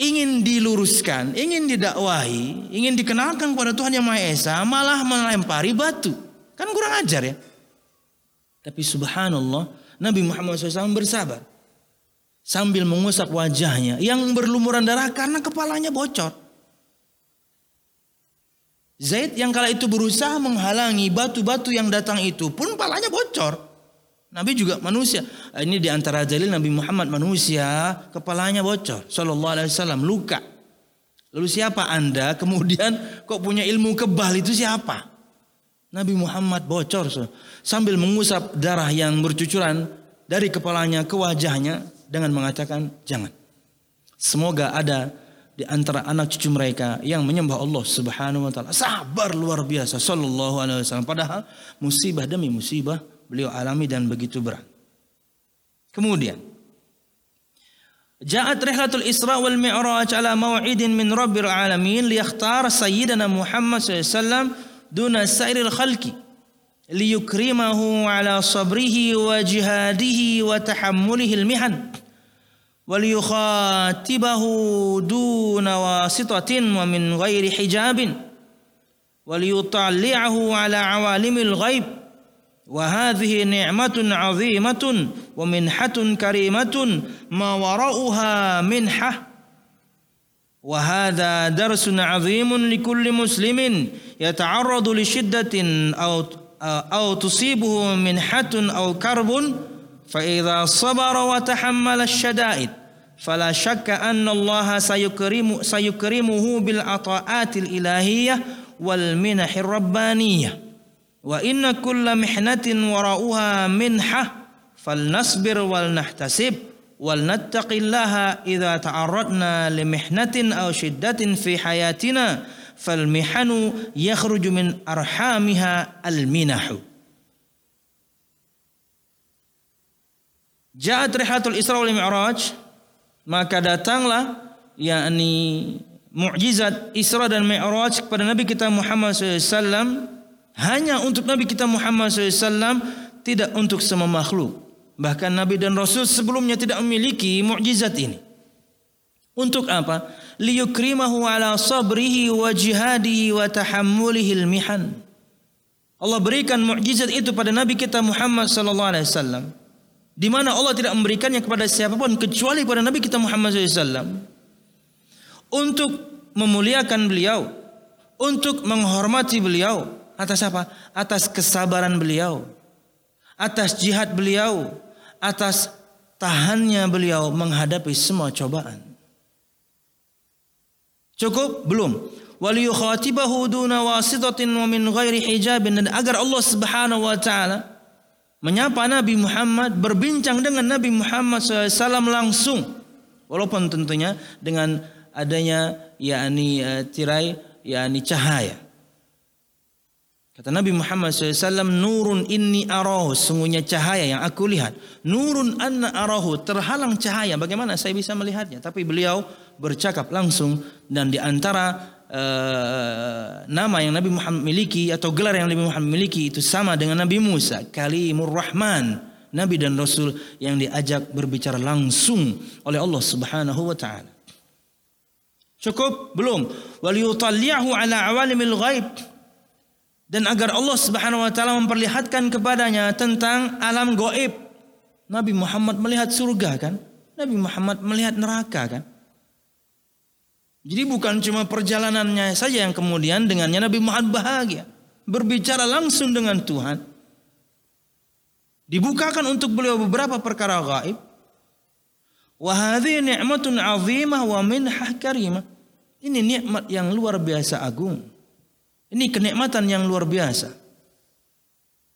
Ingin diluruskan, ingin didakwahi, ingin dikenalkan kepada Tuhan Yang Maha Esa, malah melempari batu. Kan kurang ajar ya. Tapi subhanallah, Nabi Muhammad SAW bersabar. Sambil mengusap wajahnya yang berlumuran darah karena kepalanya bocor. Zaid yang kala itu berusaha menghalangi batu-batu yang datang itu pun kepalanya bocor. Nabi juga manusia. Ini di antara dalil Nabi Muhammad manusia, kepalanya bocor. Sallallahu alaihi wasallam luka. Lalu siapa anda kemudian kok punya ilmu kebal itu siapa? Nabi Muhammad bocor sambil mengusap darah yang bercucuran dari kepalanya ke wajahnya dengan mengatakan jangan. Semoga ada di antara anak cucu mereka yang menyembah Allah Subhanahu wa taala. Sabar luar biasa sallallahu alaihi wasallam padahal musibah demi musibah beliau alami dan begitu berat. Kemudian Ja'at rihlatul Isra wal Mi'raj ala maw'idin min Rabbil alamin liyakhtar sayyidina Muhammad sallallahu alaihi wasallam دون سائر الخلق ليكرمه على صبره وجهاده وتحمله المحن وليخاطبه دون واسطة ومن غير حجاب وليطلعه على عوالم الغيب وهذه نعمة عظيمة ومنحة كريمة ما وراؤها منحة وهذا درس عظيم لكل مسلم يتعرض لشدة أو أو تصيبه منحة أو كرب فإذا صبر وتحمل الشدائد فلا شك أن الله سيكرم سيكرمه بالعطاءات الإلهية والمنح الربانية. وإن كل محنة وراءها منحة فلنصبر ولنحتسب. wal nattaqillaha idza ta'arradna limihnatin aw shiddatin fi hayatina fal yakhruju min arhamiha al Ja'at rihatul Isra wal Mi'raj maka datanglah yakni mukjizat Isra dan Mi'raj kepada Nabi kita Muhammad SAW hanya untuk Nabi kita Muhammad SAW tidak untuk semua makhluk. Bahkan Nabi dan Rasul sebelumnya tidak memiliki mukjizat ini. Untuk apa? Liyukrimahu ala sabrihi wa jihadihi wa tahammulihi mihan. Allah berikan mukjizat itu pada Nabi kita Muhammad sallallahu alaihi wasallam di mana Allah tidak memberikannya kepada siapa pun kecuali kepada Nabi kita Muhammad SAW untuk memuliakan beliau, untuk menghormati beliau atas apa? Atas kesabaran beliau, atas jihad beliau, atas tahannya beliau menghadapi semua cobaan. Cukup? Belum. Waliyukhatibahu duna wasitatin wa min ghairi hijabin dan agar Allah Subhanahu wa taala menyapa Nabi Muhammad, berbincang dengan Nabi Muhammad SAW langsung. Walaupun tentunya dengan adanya yakni uh, tirai yakni cahaya. Kata Nabi Muhammad SAW, Nurun inni arahu, sungguhnya cahaya yang aku lihat. Nurun anna arahu, terhalang cahaya. Bagaimana saya bisa melihatnya? Tapi beliau bercakap langsung dan di antara uh, nama yang Nabi Muhammad miliki atau gelar yang Nabi Muhammad miliki itu sama dengan Nabi Musa, Kalimur Rahman, Nabi dan Rasul yang diajak berbicara langsung oleh Allah Subhanahu wa taala. Cukup? Belum. Waliyutalli'ahu ala awalimil ghaib. Dan agar Allah Subhanahu wa taala memperlihatkan kepadanya tentang alam gaib. Nabi Muhammad melihat surga kan? Nabi Muhammad melihat neraka kan? Jadi bukan cuma perjalanannya saja yang kemudian dengannya Nabi Muhammad bahagia. Berbicara langsung dengan Tuhan. Dibukakan untuk beliau beberapa perkara gaib. Wahadi ni'matun azimah wa minhah karimah. Ini nikmat yang luar biasa agung. Ini kenikmatan yang luar biasa.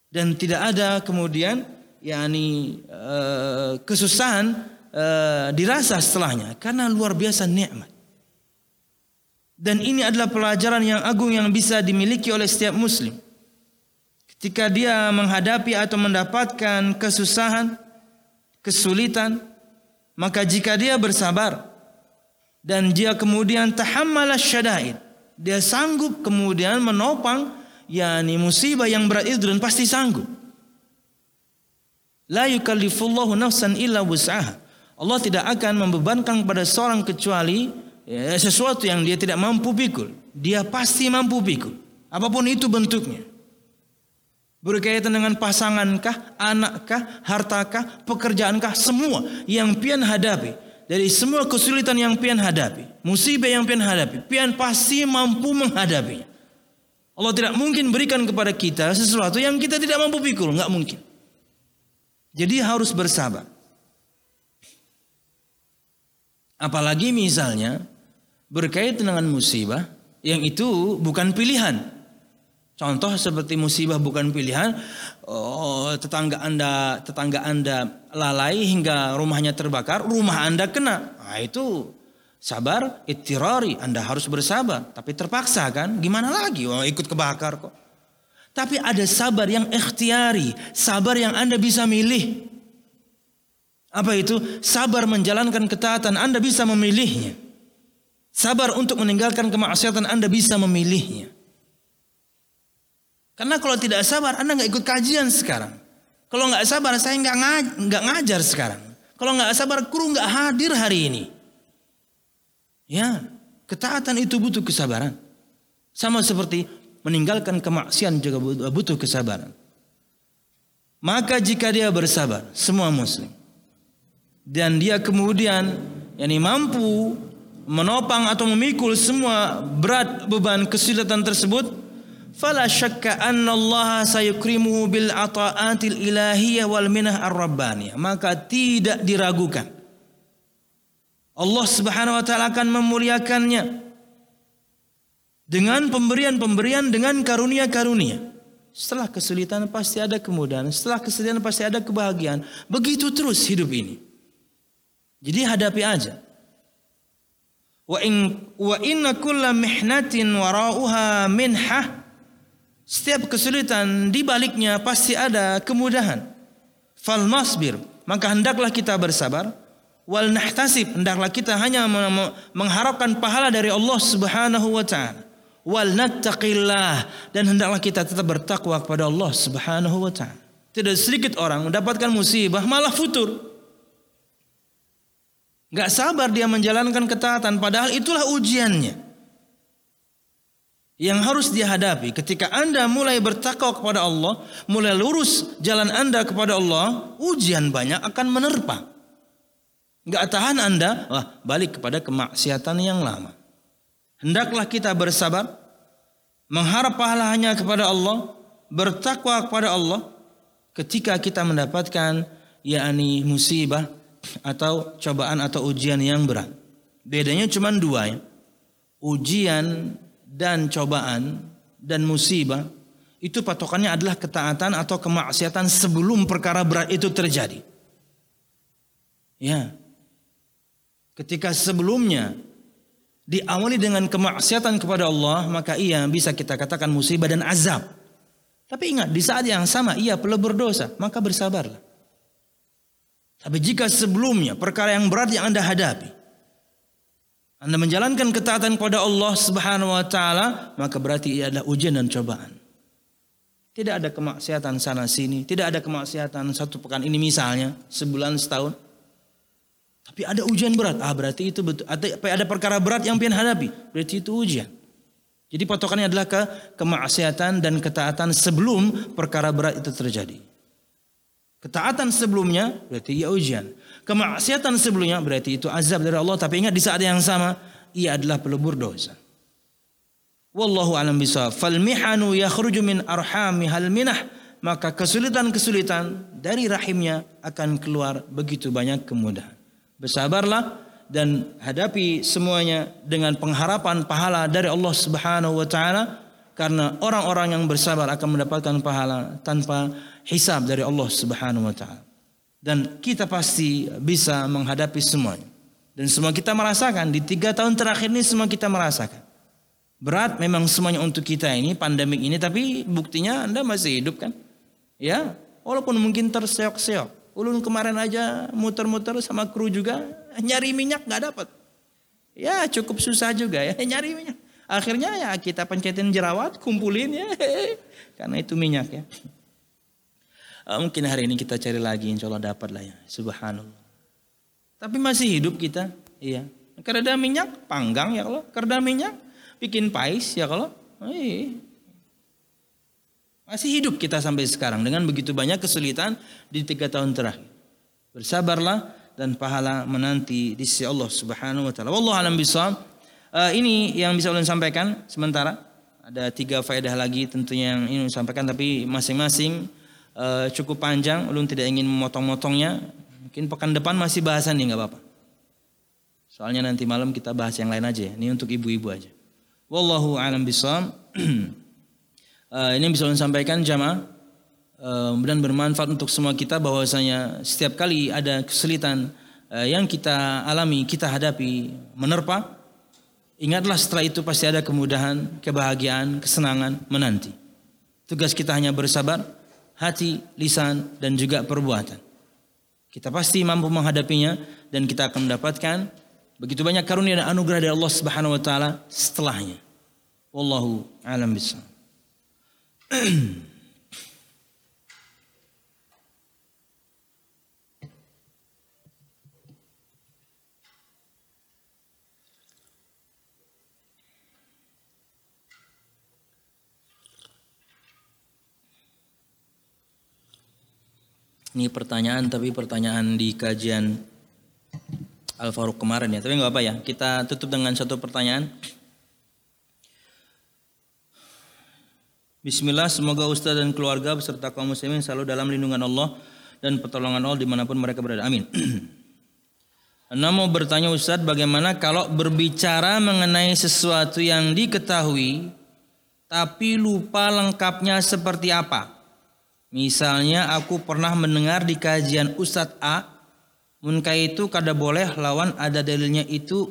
Dan tidak ada kemudian yakni uh, kesusahan uh, dirasa setelahnya karena luar biasa nikmat. Dan ini adalah pelajaran yang agung yang bisa dimiliki oleh setiap muslim. Ketika dia menghadapi atau mendapatkan kesusahan, kesulitan, maka jika dia bersabar dan dia kemudian tahammala syadaid, dia sanggup kemudian menopang yakni musibah yang berat itu dan pasti sanggup. La yukallifullahu nafsan illa wus'aha. Allah tidak akan membebankan kepada seorang kecuali ya, sesuatu yang dia tidak mampu pikul, dia pasti mampu pikul. Apa pun itu bentuknya. Berkaitan dengan pasangankah, anakkah, hartakah, pekerjaankah, semua yang pian hadapi. Dari semua kesulitan yang pian hadapi, musibah yang pian hadapi, pian pasti mampu menghadapinya. Allah tidak mungkin berikan kepada kita sesuatu yang kita tidak mampu pikul, nggak mungkin. Jadi harus bersabar. Apalagi misalnya berkaitan dengan musibah yang itu bukan pilihan. Contoh seperti musibah bukan pilihan, oh, tetangga anda tetangga anda lalai hingga rumahnya terbakar, rumah anda kena. Nah, itu sabar, itirari, anda harus bersabar. Tapi terpaksa kan? Gimana lagi? Oh, ikut kebakar kok. Tapi ada sabar yang ikhtiari, sabar yang anda bisa milih. Apa itu? Sabar menjalankan ketaatan, anda bisa memilihnya. Sabar untuk meninggalkan kemaksiatan Anda bisa memilihnya. Karena kalau tidak sabar, Anda nggak ikut kajian sekarang. Kalau nggak sabar, saya nggak nggak ngajar sekarang. Kalau nggak sabar, kru nggak hadir hari ini. Ya, ketaatan itu butuh kesabaran. Sama seperti meninggalkan kemaksiatan juga butuh kesabaran. Maka jika dia bersabar, semua muslim. Dan dia kemudian yakni mampu menopang atau memikul semua berat beban kesulitan tersebut, fala syakka anna Allah sayukrimuhu bil ata'atil ilahiyah wal minah ar-rabbaniyah. Maka tidak diragukan. Allah Subhanahu wa taala akan memuliakannya dengan pemberian-pemberian dengan karunia-karunia. Setelah kesulitan pasti ada kemudahan, setelah kesulitan pasti ada kebahagiaan. Begitu terus hidup ini. Jadi hadapi aja. Wa in wa inna kulla mihnatin warauha minhah. Setiap kesulitan di baliknya pasti ada kemudahan. Fal masbir, maka hendaklah kita bersabar. Wal nahtasib, hendaklah kita hanya mengharapkan pahala dari Allah Subhanahu wa taala wal nattaqillah dan hendaklah kita tetap bertakwa kepada Allah Subhanahu wa taala. Tidak sedikit orang mendapatkan musibah malah futur. Gak sabar dia menjalankan ketaatan padahal itulah ujiannya. Yang harus dihadapi ketika Anda mulai bertakwa kepada Allah, mulai lurus jalan Anda kepada Allah, ujian banyak akan menerpa. Gak tahan Anda, wah balik kepada kemaksiatan yang lama. Hendaklah kita bersabar, mengharap pahala hanya kepada Allah, bertakwa kepada Allah ketika kita mendapatkan yakni musibah atau cobaan atau ujian yang berat. Bedanya cuma dua ya. Ujian dan cobaan dan musibah itu patokannya adalah ketaatan atau kemaksiatan sebelum perkara berat itu terjadi. Ya. Ketika sebelumnya diawali dengan kemaksiatan kepada Allah, maka ia bisa kita katakan musibah dan azab. Tapi ingat, di saat yang sama ia pelebur dosa, maka bersabarlah. Tapi jika sebelumnya perkara yang berat yang Anda hadapi, Anda menjalankan ketaatan kepada Allah Subhanahu wa taala, maka berarti ia adalah ujian dan cobaan. Tidak ada kemaksiatan sana sini, tidak ada kemaksiatan satu pekan ini misalnya, sebulan setahun. Tapi ada ujian berat. Ah berarti itu betul. Ada, perkara berat yang pian hadapi. Berarti itu ujian. Jadi patokannya adalah ke kemaksiatan dan ketaatan sebelum perkara berat itu terjadi. Ketaatan sebelumnya berarti ia ujian. Kemaksiatan sebelumnya berarti itu azab dari Allah. Tapi ingat di saat yang sama ia adalah pelebur dosa. Wallahu alam bisa. Fal mihanu yakhruju min arhami hal minah. Maka kesulitan-kesulitan dari rahimnya akan keluar begitu banyak kemudahan. Bersabarlah dan hadapi semuanya dengan pengharapan pahala dari Allah Subhanahu wa taala karena orang-orang yang bersabar akan mendapatkan pahala tanpa hisab dari Allah Subhanahu wa taala. Dan kita pasti bisa menghadapi semuanya. Dan semua kita merasakan di tiga tahun terakhir ini semua kita merasakan. Berat memang semuanya untuk kita ini pandemik ini tapi buktinya Anda masih hidup kan? Ya, walaupun mungkin terseok-seok. Ulun kemarin aja muter-muter sama kru juga nyari minyak nggak dapat. Ya cukup susah juga ya nyari minyak. Akhirnya ya kita pencetin jerawat, kumpulin ya. Karena itu minyak ya. Uh, mungkin hari ini kita cari lagi, insya Allah dapat lah ya. Subhanallah. Tapi masih hidup kita, iya. Kereda minyak, panggang ya kalau. Kereda minyak, bikin pais ya kalau. Iya. Masih hidup kita sampai sekarang dengan begitu banyak kesulitan di tiga tahun terakhir. Bersabarlah dan pahala menanti di sisi Allah Subhanahu wa taala. Wallahu alam bisawab. Uh, ini yang bisa ulun sampaikan sementara. Ada tiga faedah lagi tentunya yang ingin sampaikan tapi masing-masing uh, cukup panjang. Ulun tidak ingin memotong-motongnya. Mungkin pekan depan masih bahasan nih nggak apa-apa. Soalnya nanti malam kita bahas yang lain aja. Ini untuk ibu-ibu aja. Wallahu alam bisawab. uh, ini bisa saya sampaikan jamaah uh, dan bermanfaat untuk semua kita bahwasanya setiap kali ada kesulitan yang kita alami, kita hadapi, menerpa, ingatlah setelah itu pasti ada kemudahan, kebahagiaan, kesenangan menanti. Tugas kita hanya bersabar, hati, lisan, dan juga perbuatan. Kita pasti mampu menghadapinya dan kita akan mendapatkan begitu banyak karunia dan anugerah dari Allah Subhanahu wa taala setelahnya. Wallahu a'lam bishawab. Ini pertanyaan tapi pertanyaan di kajian Al Faruq kemarin ya. Tapi nggak apa ya. Kita tutup dengan satu pertanyaan. Bismillah, semoga Ustaz dan keluarga beserta kaum muslimin selalu dalam lindungan Allah dan pertolongan Allah di mana pun mereka berada. Amin. Anda mau bertanya Ustaz bagaimana kalau berbicara mengenai sesuatu yang diketahui tapi lupa lengkapnya seperti apa? Misalnya aku pernah mendengar di kajian Ustadz A, munka itu kada boleh lawan ada dalilnya itu,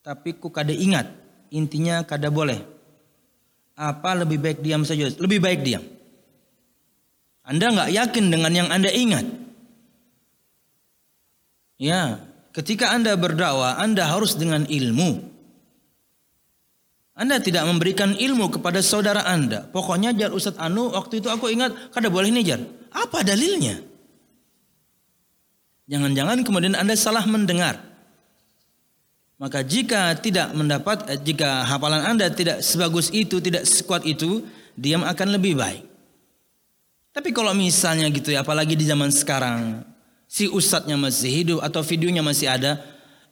tapi ku kada ingat. Intinya kada boleh. Apa lebih baik diam saja? Lebih baik diam. Anda nggak yakin dengan yang Anda ingat. Ya, ketika Anda berdakwah, Anda harus dengan ilmu. Anda tidak memberikan ilmu kepada saudara Anda. Pokoknya jar Ustadz Anu waktu itu aku ingat kada boleh nih jar. Apa dalilnya? Jangan-jangan kemudian Anda salah mendengar. Maka jika tidak mendapat, eh, jika hafalan Anda tidak sebagus itu, tidak sekuat itu, diam akan lebih baik. Tapi kalau misalnya gitu ya, apalagi di zaman sekarang, si ustadznya masih hidup atau videonya masih ada,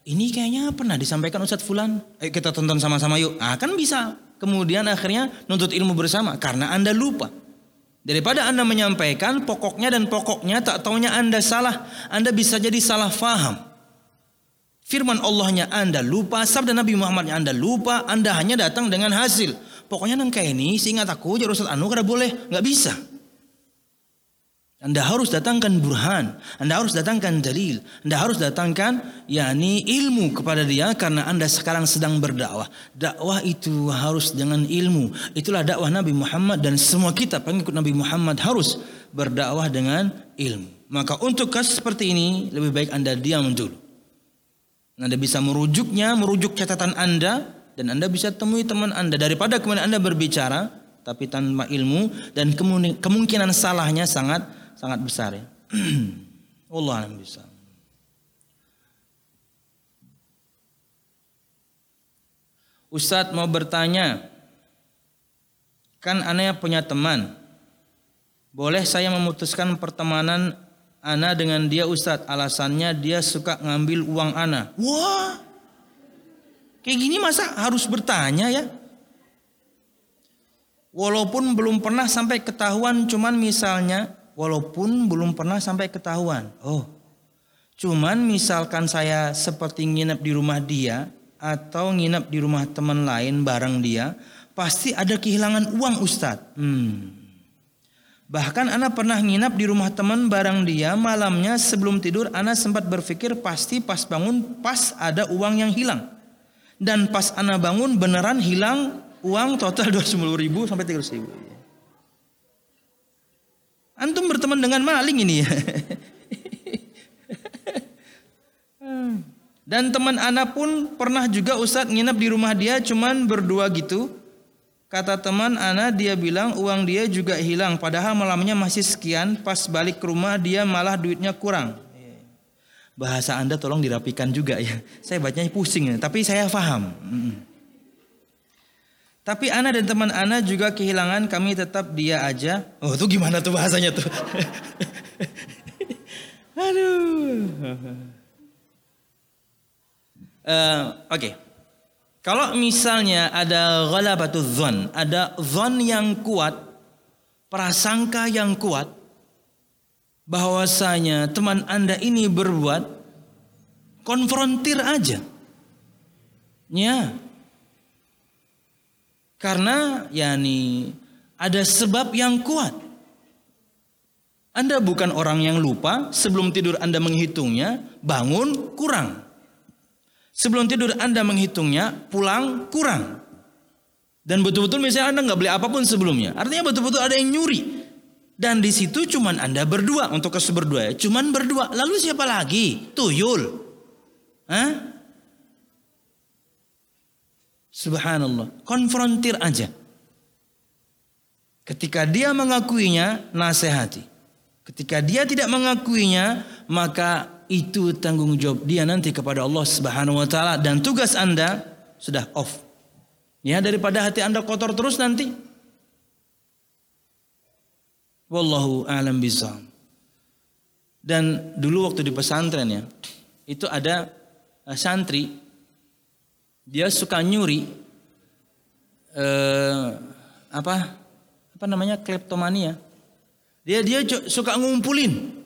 ini kayaknya pernah disampaikan Ustadz Fulan. Ayo kita tonton sama-sama yuk. Ah kan bisa. Kemudian akhirnya nuntut ilmu bersama karena Anda lupa. Daripada Anda menyampaikan pokoknya dan pokoknya tak taunya Anda salah. Anda bisa jadi salah faham. Firman Allahnya Anda lupa, sabda Nabi Muhammadnya Anda lupa, Anda hanya datang dengan hasil. Pokoknya nang kayak ini, seingat aku, jadi Ustaz Anu kada boleh, nggak bisa. Anda harus datangkan burhan, Anda harus datangkan dalil, Anda harus datangkan yakni ilmu kepada dia karena Anda sekarang sedang berdakwah. Dakwah itu harus dengan ilmu. Itulah dakwah Nabi Muhammad dan semua kita pengikut Nabi Muhammad harus berdakwah dengan ilmu. Maka untuk kasus seperti ini lebih baik Anda diam dulu. Anda bisa merujuknya, merujuk catatan Anda dan Anda bisa temui teman Anda daripada kemudian Anda berbicara tapi tanpa ilmu dan kemungkinan salahnya sangat sangat besar ya. Allah yang bisa. Ustadz mau bertanya, kan aneh punya teman. Boleh saya memutuskan pertemanan Ana dengan dia Ustadz. Alasannya dia suka ngambil uang Ana. Wah, kayak gini masa harus bertanya ya? Walaupun belum pernah sampai ketahuan, cuman misalnya walaupun belum pernah sampai ketahuan. Oh, cuman misalkan saya seperti nginep di rumah dia atau nginep di rumah teman lain bareng dia, pasti ada kehilangan uang Ustadz. Hmm. Bahkan Ana pernah nginap di rumah teman bareng dia malamnya sebelum tidur Ana sempat berpikir pasti pas bangun pas ada uang yang hilang. Dan pas Ana bangun beneran hilang uang total 20 ribu sampai 30 ribu. Antum berteman dengan maling ini ya. Dan teman anak pun pernah juga Ustadz nginep di rumah dia cuman berdua gitu. Kata teman anak dia bilang uang dia juga hilang padahal malamnya masih sekian pas balik ke rumah dia malah duitnya kurang. Bahasa Anda tolong dirapikan juga ya. Saya bacanya pusing ya, tapi saya paham. Tapi Ana dan teman Ana juga kehilangan kami tetap dia aja. Oh itu gimana tuh bahasanya tuh? Aduh. Uh, Oke. Okay. Kalau misalnya ada ghalabatul zon, ada zon yang kuat, prasangka yang kuat, bahwasanya teman Anda ini berbuat, konfrontir aja. Ya, karena yakni ada sebab yang kuat. Anda bukan orang yang lupa, sebelum tidur Anda menghitungnya, bangun kurang. Sebelum tidur Anda menghitungnya, pulang kurang. Dan betul-betul misalnya Anda nggak beli apa pun sebelumnya. Artinya betul-betul ada yang nyuri. Dan di situ cuman Anda berdua untuk kasus berdua ya. Cuman berdua. Lalu siapa lagi? Tuyul. Hah? Subhanallah. Konfrontir aja. Ketika dia mengakuinya, nasihati. Ketika dia tidak mengakuinya, maka itu tanggung jawab dia nanti kepada Allah Subhanahu wa taala dan tugas Anda sudah off. Ya daripada hati Anda kotor terus nanti. Wallahu a'lam bishawab. Dan dulu waktu di pesantren ya, itu ada uh, santri dia suka nyuri uh, apa apa namanya kleptomania. Dia dia suka ngumpulin.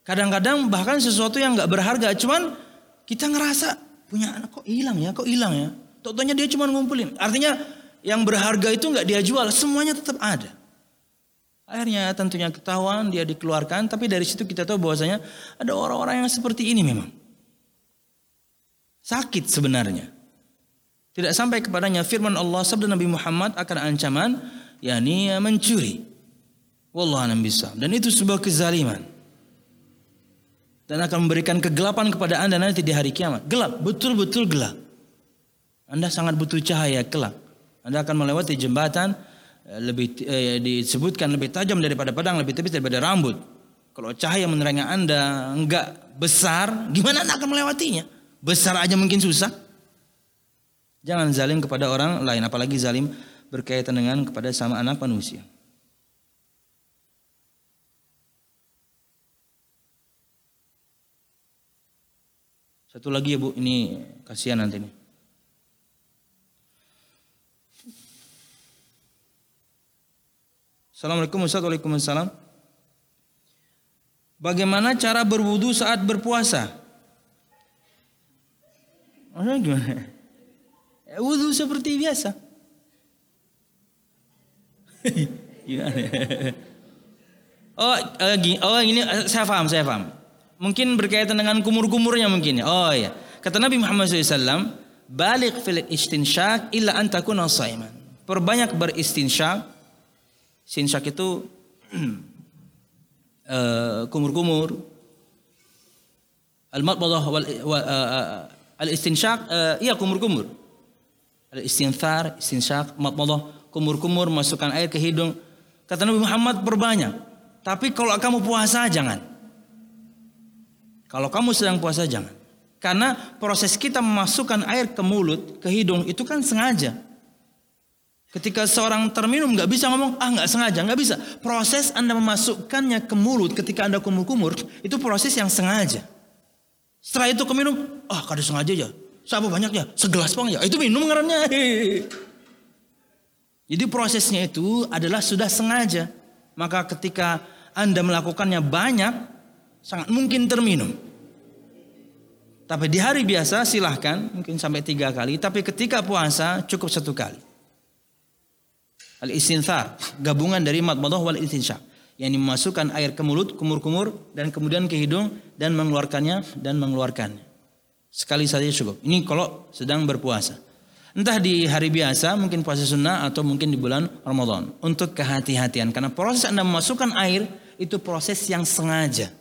Kadang-kadang bahkan sesuatu yang nggak berharga, cuman kita ngerasa punya anak kok hilang ya, kok hilang ya. Totonya dia cuma ngumpulin. Artinya yang berharga itu nggak dia jual, semuanya tetap ada. Akhirnya tentunya ketahuan dia dikeluarkan, tapi dari situ kita tahu bahwasanya ada orang-orang yang seperti ini memang. Sakit sebenarnya. Tidak sampai kepadanya firman Allah sabda Nabi Muhammad akan ancaman yakni mencuri. Wallahu a'lam Dan itu sebuah kezaliman. Dan akan memberikan kegelapan kepada Anda nanti di hari kiamat. Gelap, betul-betul gelap. Anda sangat butuh cahaya kelak. Anda akan melewati jembatan Eh, lebih eh, disebutkan lebih tajam daripada pedang, lebih tipis daripada rambut. Kalau cahaya menerangi Anda enggak besar, gimana Anda akan melewatinya? Besar aja mungkin susah. Jangan zalim kepada orang lain, apalagi zalim berkaitan dengan kepada sama anak manusia. Satu lagi ya Bu, ini kasihan nanti nih. Assalamualaikum Waalaikumsalam. Bagaimana cara berwudu saat berpuasa? Maksudnya gimana? Ya, wudu seperti biasa. gimana? Oh, uh, gini, oh ini uh, saya paham, saya paham. Mungkin berkaitan dengan kumur-kumurnya mungkin. Ya. Oh ya. Kata Nabi Muhammad SAW, balik fil istinsyak illa antakuna saiman. Perbanyak beristinsyak Sinsyak itu kumur-kumur. Al-matbadah wal al-istinsyak iya kumur-kumur. Al-istinthar, istinsyak, matbadah, kumur-kumur masukkan air ke hidung. Kata Nabi Muhammad berbanyak. Tapi kalau kamu puasa jangan. Kalau kamu sedang puasa jangan. Karena proses kita memasukkan air ke mulut, ke hidung itu kan sengaja. Ketika seorang terminum nggak bisa ngomong ah nggak sengaja nggak bisa. Proses anda memasukkannya ke mulut ketika anda kumur-kumur itu proses yang sengaja. Setelah itu keminum ah kada sengaja ya. Siapa banyak ya segelas pang ya itu minum ngarannya. Jadi prosesnya itu adalah sudah sengaja. Maka ketika anda melakukannya banyak sangat mungkin terminum. Tapi di hari biasa silahkan mungkin sampai tiga kali. Tapi ketika puasa cukup satu kali. Al-istinthar, gabungan dari matmadah wal istinsyak. Yang memasukkan air ke mulut, kumur-kumur dan kemudian ke hidung dan mengeluarkannya dan mengeluarkannya. Sekali saja cukup. Ini kalau sedang berpuasa. Entah di hari biasa, mungkin puasa sunnah atau mungkin di bulan Ramadan. Untuk kehati-hatian. Karena proses Anda memasukkan air itu proses yang sengaja.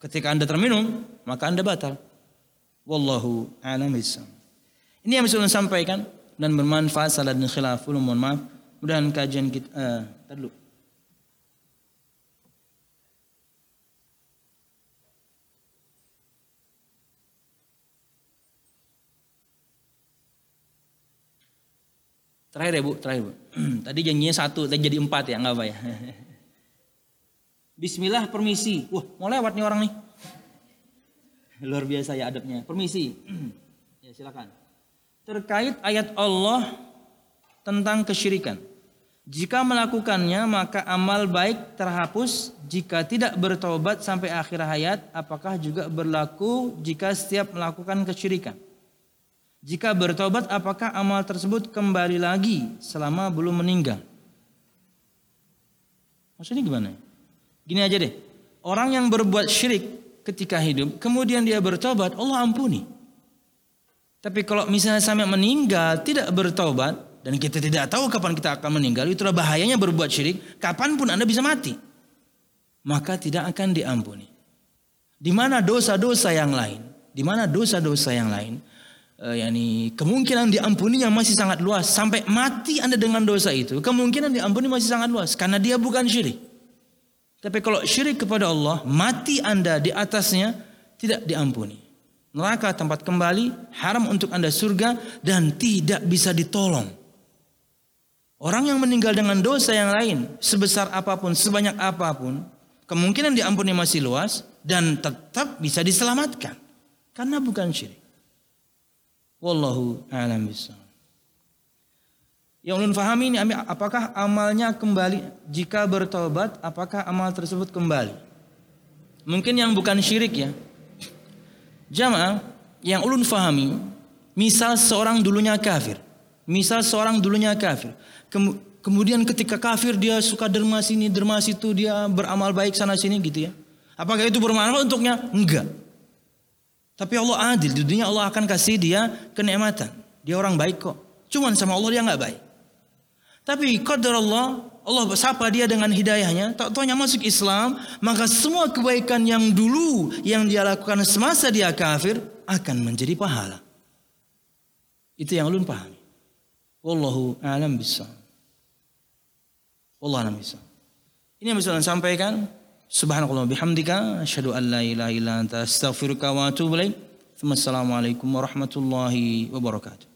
Ketika Anda terminum, maka Anda batal. Wallahu a'lam Ini yang bisa saya sampaikan dan bermanfaat salah dan khilaf. Mohon maaf. Mudahan kajian kita uh. Terakhir ya bu, terakhir bu. Tadi janjinya satu, tadi jadi empat ya, nggak apa ya. Bismillah, permisi. Wah, mau lewat nih orang nih. Luar biasa ya adabnya. Permisi. ya silakan. Terkait ayat Allah tentang kesyirikan. Jika melakukannya maka amal baik terhapus jika tidak bertobat sampai akhir hayat apakah juga berlaku jika setiap melakukan kesyirikan? Jika bertobat apakah amal tersebut kembali lagi selama belum meninggal? Maksudnya gimana? Gini aja deh. Orang yang berbuat syirik ketika hidup kemudian dia bertobat Allah ampuni. Tapi kalau misalnya sampai meninggal tidak bertobat dan kita tidak tahu kapan kita akan meninggal, itulah bahayanya berbuat syirik, kapan pun Anda bisa mati. Maka tidak akan diampuni. Di mana dosa-dosa yang lain, di mana dosa-dosa yang lain, uh, yakni kemungkinan diampuninya masih sangat luas sampai mati Anda dengan dosa itu kemungkinan diampuni masih sangat luas karena dia bukan syirik. Tapi kalau syirik kepada Allah, mati Anda di atasnya tidak diampuni. Neraka tempat kembali, haram untuk Anda surga dan tidak bisa ditolong. Orang yang meninggal dengan dosa yang lain, sebesar apa pun, sebanyak apa pun, kemungkinan diampuni masih luas dan tetap bisa diselamatkan. Karena bukan syirik. Wallahu a'lam. Yang ulun fahami ini apakah amalnya kembali jika bertobat apakah amal tersebut kembali? Mungkin yang bukan syirik ya. Jamaah yang ulun fahami misal seorang dulunya kafir. Misal seorang dulunya kafir. Kemudian ketika kafir dia suka derma sini, derma situ, dia beramal baik sana sini gitu ya. Apakah itu bermanfaat untuknya? Enggak. Tapi Allah adil, di dunia Allah akan kasih dia kenikmatan. Dia orang baik kok. Cuman sama Allah dia nggak baik. Tapi qadar Allah, Allah sapa dia dengan hidayahnya, tak tahunya masuk Islam, maka semua kebaikan yang dulu yang dia lakukan semasa dia kafir akan menjadi pahala. Itu yang ulun pahami. Wallahu a'lam bishawab. Wallah alam bisa. Ini yang bisa saya sampaikan. سبحانك اللهم وبحمدك أشهد أن لا إله إلا أنت أستغفرك وأتوب إليك ثم السلام عليكم ورحمة الله وبركاته